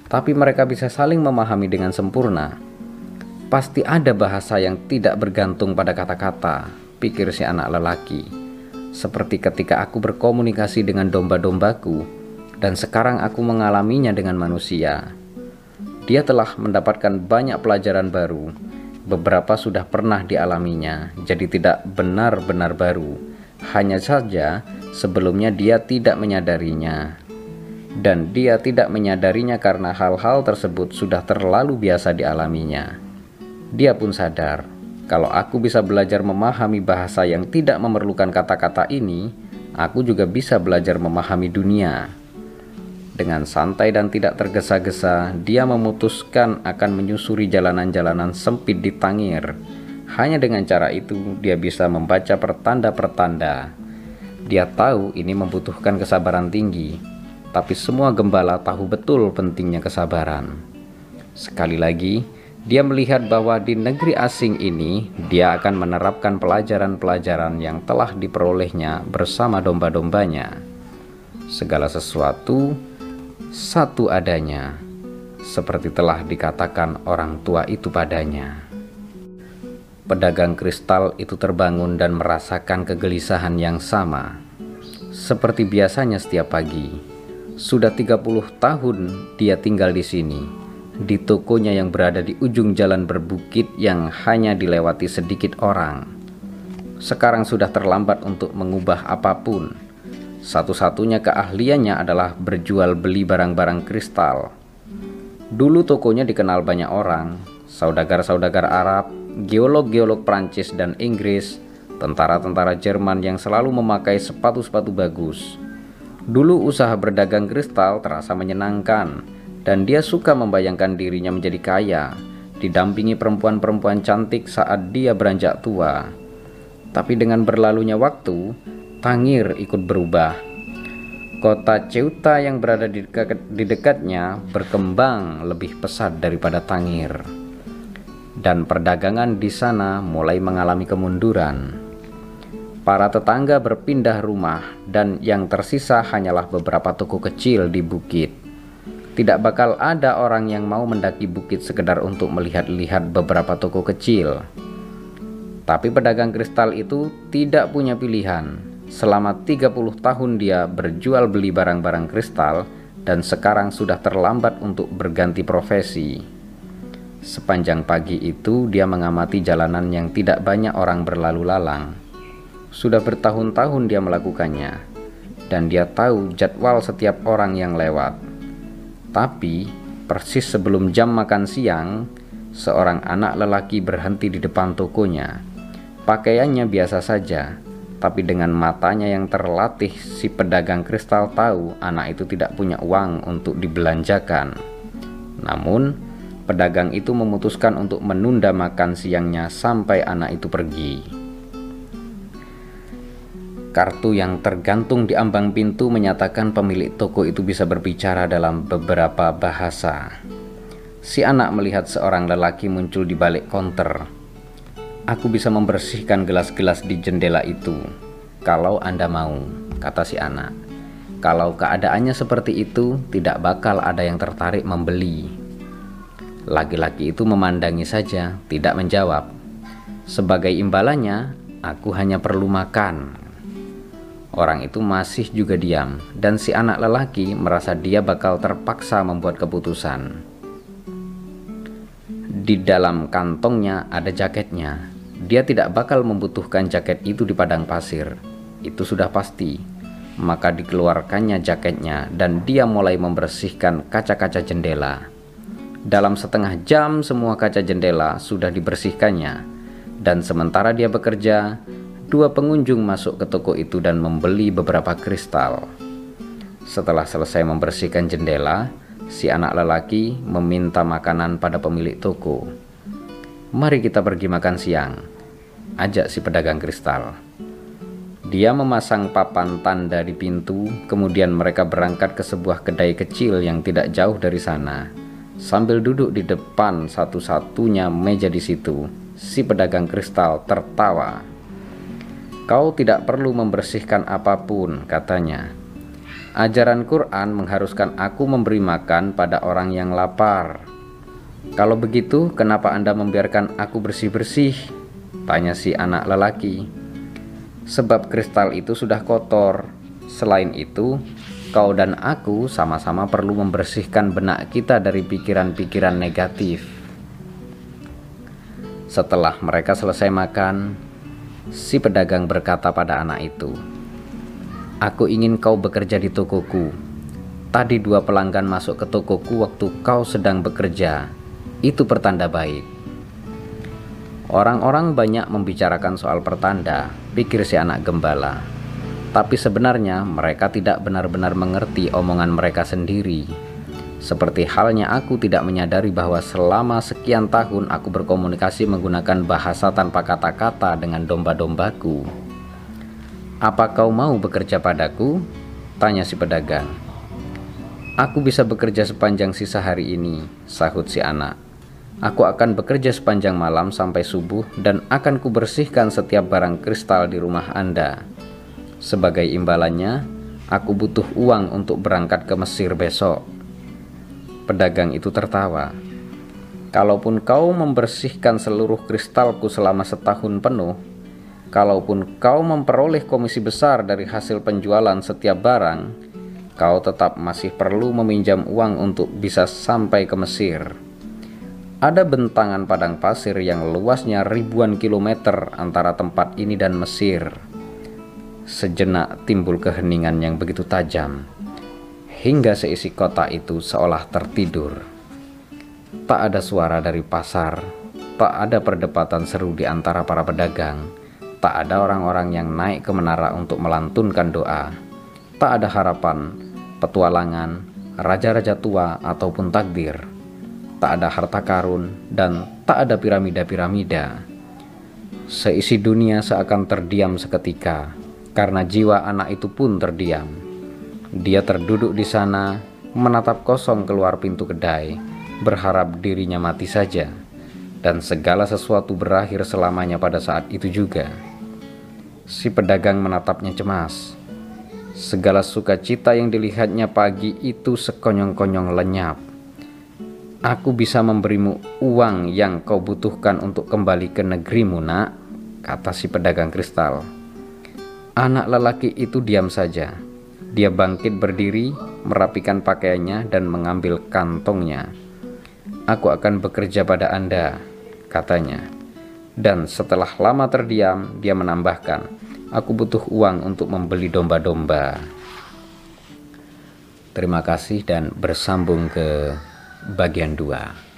Tapi mereka bisa saling memahami dengan sempurna. Pasti ada bahasa yang tidak bergantung pada kata-kata, pikir si anak lelaki seperti ketika aku berkomunikasi dengan domba-dombaku, dan sekarang aku mengalaminya dengan manusia. Dia telah mendapatkan banyak pelajaran baru. Beberapa sudah pernah dialaminya, jadi tidak benar-benar baru. Hanya saja, sebelumnya dia tidak menyadarinya, dan dia tidak menyadarinya karena hal-hal tersebut sudah terlalu biasa dialaminya. Dia pun sadar kalau aku bisa belajar memahami bahasa yang tidak memerlukan kata-kata ini, aku juga bisa belajar memahami dunia. Dengan santai dan tidak tergesa-gesa, dia memutuskan akan menyusuri jalanan-jalanan sempit di Tangir. Hanya dengan cara itu, dia bisa membaca pertanda-pertanda. Dia tahu ini membutuhkan kesabaran tinggi, tapi semua gembala tahu betul pentingnya kesabaran. Sekali lagi, dia melihat bahwa di negeri asing ini dia akan menerapkan pelajaran-pelajaran yang telah diperolehnya bersama domba-dombanya. segala sesuatu satu adanya, seperti telah dikatakan orang tua itu padanya. Pedagang kristal itu terbangun dan merasakan kegelisahan yang sama. Seperti biasanya setiap pagi, sudah 30 tahun dia tinggal di sini, di tokonya yang berada di ujung jalan berbukit yang hanya dilewati sedikit orang. Sekarang sudah terlambat untuk mengubah apa pun satu-satunya keahliannya adalah berjual beli barang-barang kristal. Dulu tokonya dikenal banyak orang, saudagar-saudagar Arab, geolog-geolog Prancis dan Inggris, tentara-tentara Jerman yang selalu memakai sepatu-sepatu bagus. Dulu usaha berdagang kristal terasa menyenangkan, dan dia suka membayangkan dirinya menjadi kaya, didampingi perempuan-perempuan cantik saat dia beranjak tua. Tapi dengan berlalunya waktu, Tangir ikut berubah. Kota Ceuta yang berada di, dekat, di dekatnya berkembang lebih pesat daripada Tangir. Dan perdagangan di sana mulai mengalami kemunduran. Para tetangga berpindah rumah dan yang tersisa hanyalah beberapa toko kecil di bukit. Tidak bakal ada orang yang mau mendaki bukit sekedar untuk melihat-lihat beberapa toko kecil. Tapi pedagang kristal itu tidak punya pilihan Selama 30 tahun dia berjual beli barang-barang kristal dan sekarang sudah terlambat untuk berganti profesi. Sepanjang pagi itu dia mengamati jalanan yang tidak banyak orang berlalu lalang. Sudah bertahun-tahun dia melakukannya dan dia tahu jadwal setiap orang yang lewat. Tapi persis sebelum jam makan siang, seorang anak lelaki berhenti di depan tokonya. Pakaiannya biasa saja, tapi dengan matanya yang terlatih, si pedagang kristal tahu anak itu tidak punya uang untuk dibelanjakan. Namun, pedagang itu memutuskan untuk menunda makan siangnya sampai anak itu pergi. Kartu yang tergantung di ambang pintu menyatakan pemilik toko itu bisa berbicara dalam beberapa bahasa. Si anak melihat seorang lelaki muncul di balik konter Aku bisa membersihkan gelas-gelas di jendela itu. Kalau Anda mau, kata si anak. Kalau keadaannya seperti itu, tidak bakal ada yang tertarik membeli. Laki-laki itu memandangi saja, tidak menjawab. Sebagai imbalannya, aku hanya perlu makan. Orang itu masih juga diam, dan si anak lelaki merasa dia bakal terpaksa membuat keputusan. Di dalam kantongnya ada jaketnya, dia tidak bakal membutuhkan jaket itu di padang pasir. Itu sudah pasti. Maka dikeluarkannya jaketnya dan dia mulai membersihkan kaca-kaca jendela. Dalam setengah jam semua kaca jendela sudah dibersihkannya. Dan sementara dia bekerja, dua pengunjung masuk ke toko itu dan membeli beberapa kristal. Setelah selesai membersihkan jendela, si anak lelaki meminta makanan pada pemilik toko. Mari kita pergi makan siang ajak si pedagang kristal. Dia memasang papan tanda di pintu, kemudian mereka berangkat ke sebuah kedai kecil yang tidak jauh dari sana. Sambil duduk di depan satu-satunya meja di situ, si pedagang kristal tertawa. Kau tidak perlu membersihkan apa pun, katanya. Ajaran Quran mengharuskan aku memberi makan pada orang yang lapar. Kalau begitu, kenapa Anda membiarkan aku bersih-bersih? Tanya si anak lelaki. Sebab kristal itu sudah kotor. Selain itu, kau dan aku sama-sama perlu membersihkan benak kita dari pikiran-pikiran negatif. Setelah mereka selesai makan, si pedagang berkata pada anak itu, "Aku ingin kau bekerja di tokoku. Tadi dua pelanggan masuk ke tokoku waktu kau sedang bekerja. Itu pertanda baik." Orang-orang banyak membicarakan soal pertanda, pikir si anak gembala. Tapi sebenarnya mereka tidak benar-benar mengerti omongan mereka sendiri. Seperti halnya aku tidak menyadari bahwa selama sekian tahun aku berkomunikasi menggunakan bahasa tanpa kata-kata dengan domba-dombaku. Apa kau mau bekerja padaku? Tanya si pedagang. Aku bisa bekerja sepanjang sisa hari ini, sahut si anak. Aku akan bekerja sepanjang malam sampai subuh dan akan kubersihkan setiap barang kristal di rumah Anda. Sebagai imbalannya, Aku butuh uang untuk berangkat ke Mesir besok. Pedagang itu tertawa. Kalaupun kau membersihkan seluruh kristalku selama setahun penuh, kalaupun kau memperoleh komisi besar dari hasil penjualan setiap barang, kau tetap masih perlu meminjam uang untuk bisa sampai ke Mesir. Ada bentangan padang pasir yang luasnya ribuan kilometer antara tempat ini dan Mesir. Sejenak timbul keheningan yang begitu tajam, hingga seisi kota itu seolah tertidur. Tak ada suara dari pasar, tak ada perdebatan seru di antara para pedagang, tak ada orang-orang yang naik ke menara untuk melantunkan doa, tak ada harapan, petualangan, raja-raja tua ataupun takdir, tak ada harta karun, dan tak ada piramida-piramida. Seisi dunia seakan terdiam seketika karena jiwa anak itu pun terdiam. Dia terduduk di sana, menatap kosong keluar pintu kedai, berharap dirinya mati saja, dan segala sesuatu berakhir selamanya pada saat itu juga. Si pedagang menatapnya cemas. Segala sukacita yang dilihatnya pagi itu sekonyong-konyong lenyap. Aku bisa memberimu uang yang kau butuhkan untuk kembali ke negerimu, nak, kata si pedagang kristal. Anak lelaki itu diam saja. Dia bangkit berdiri, merapikan pakaiannya, dan mengambil kantongnya. "Aku akan bekerja pada Anda," katanya. Dan setelah lama terdiam, dia menambahkan, "Aku butuh uang untuk membeli domba-domba." Terima kasih, dan bersambung ke bagian 2.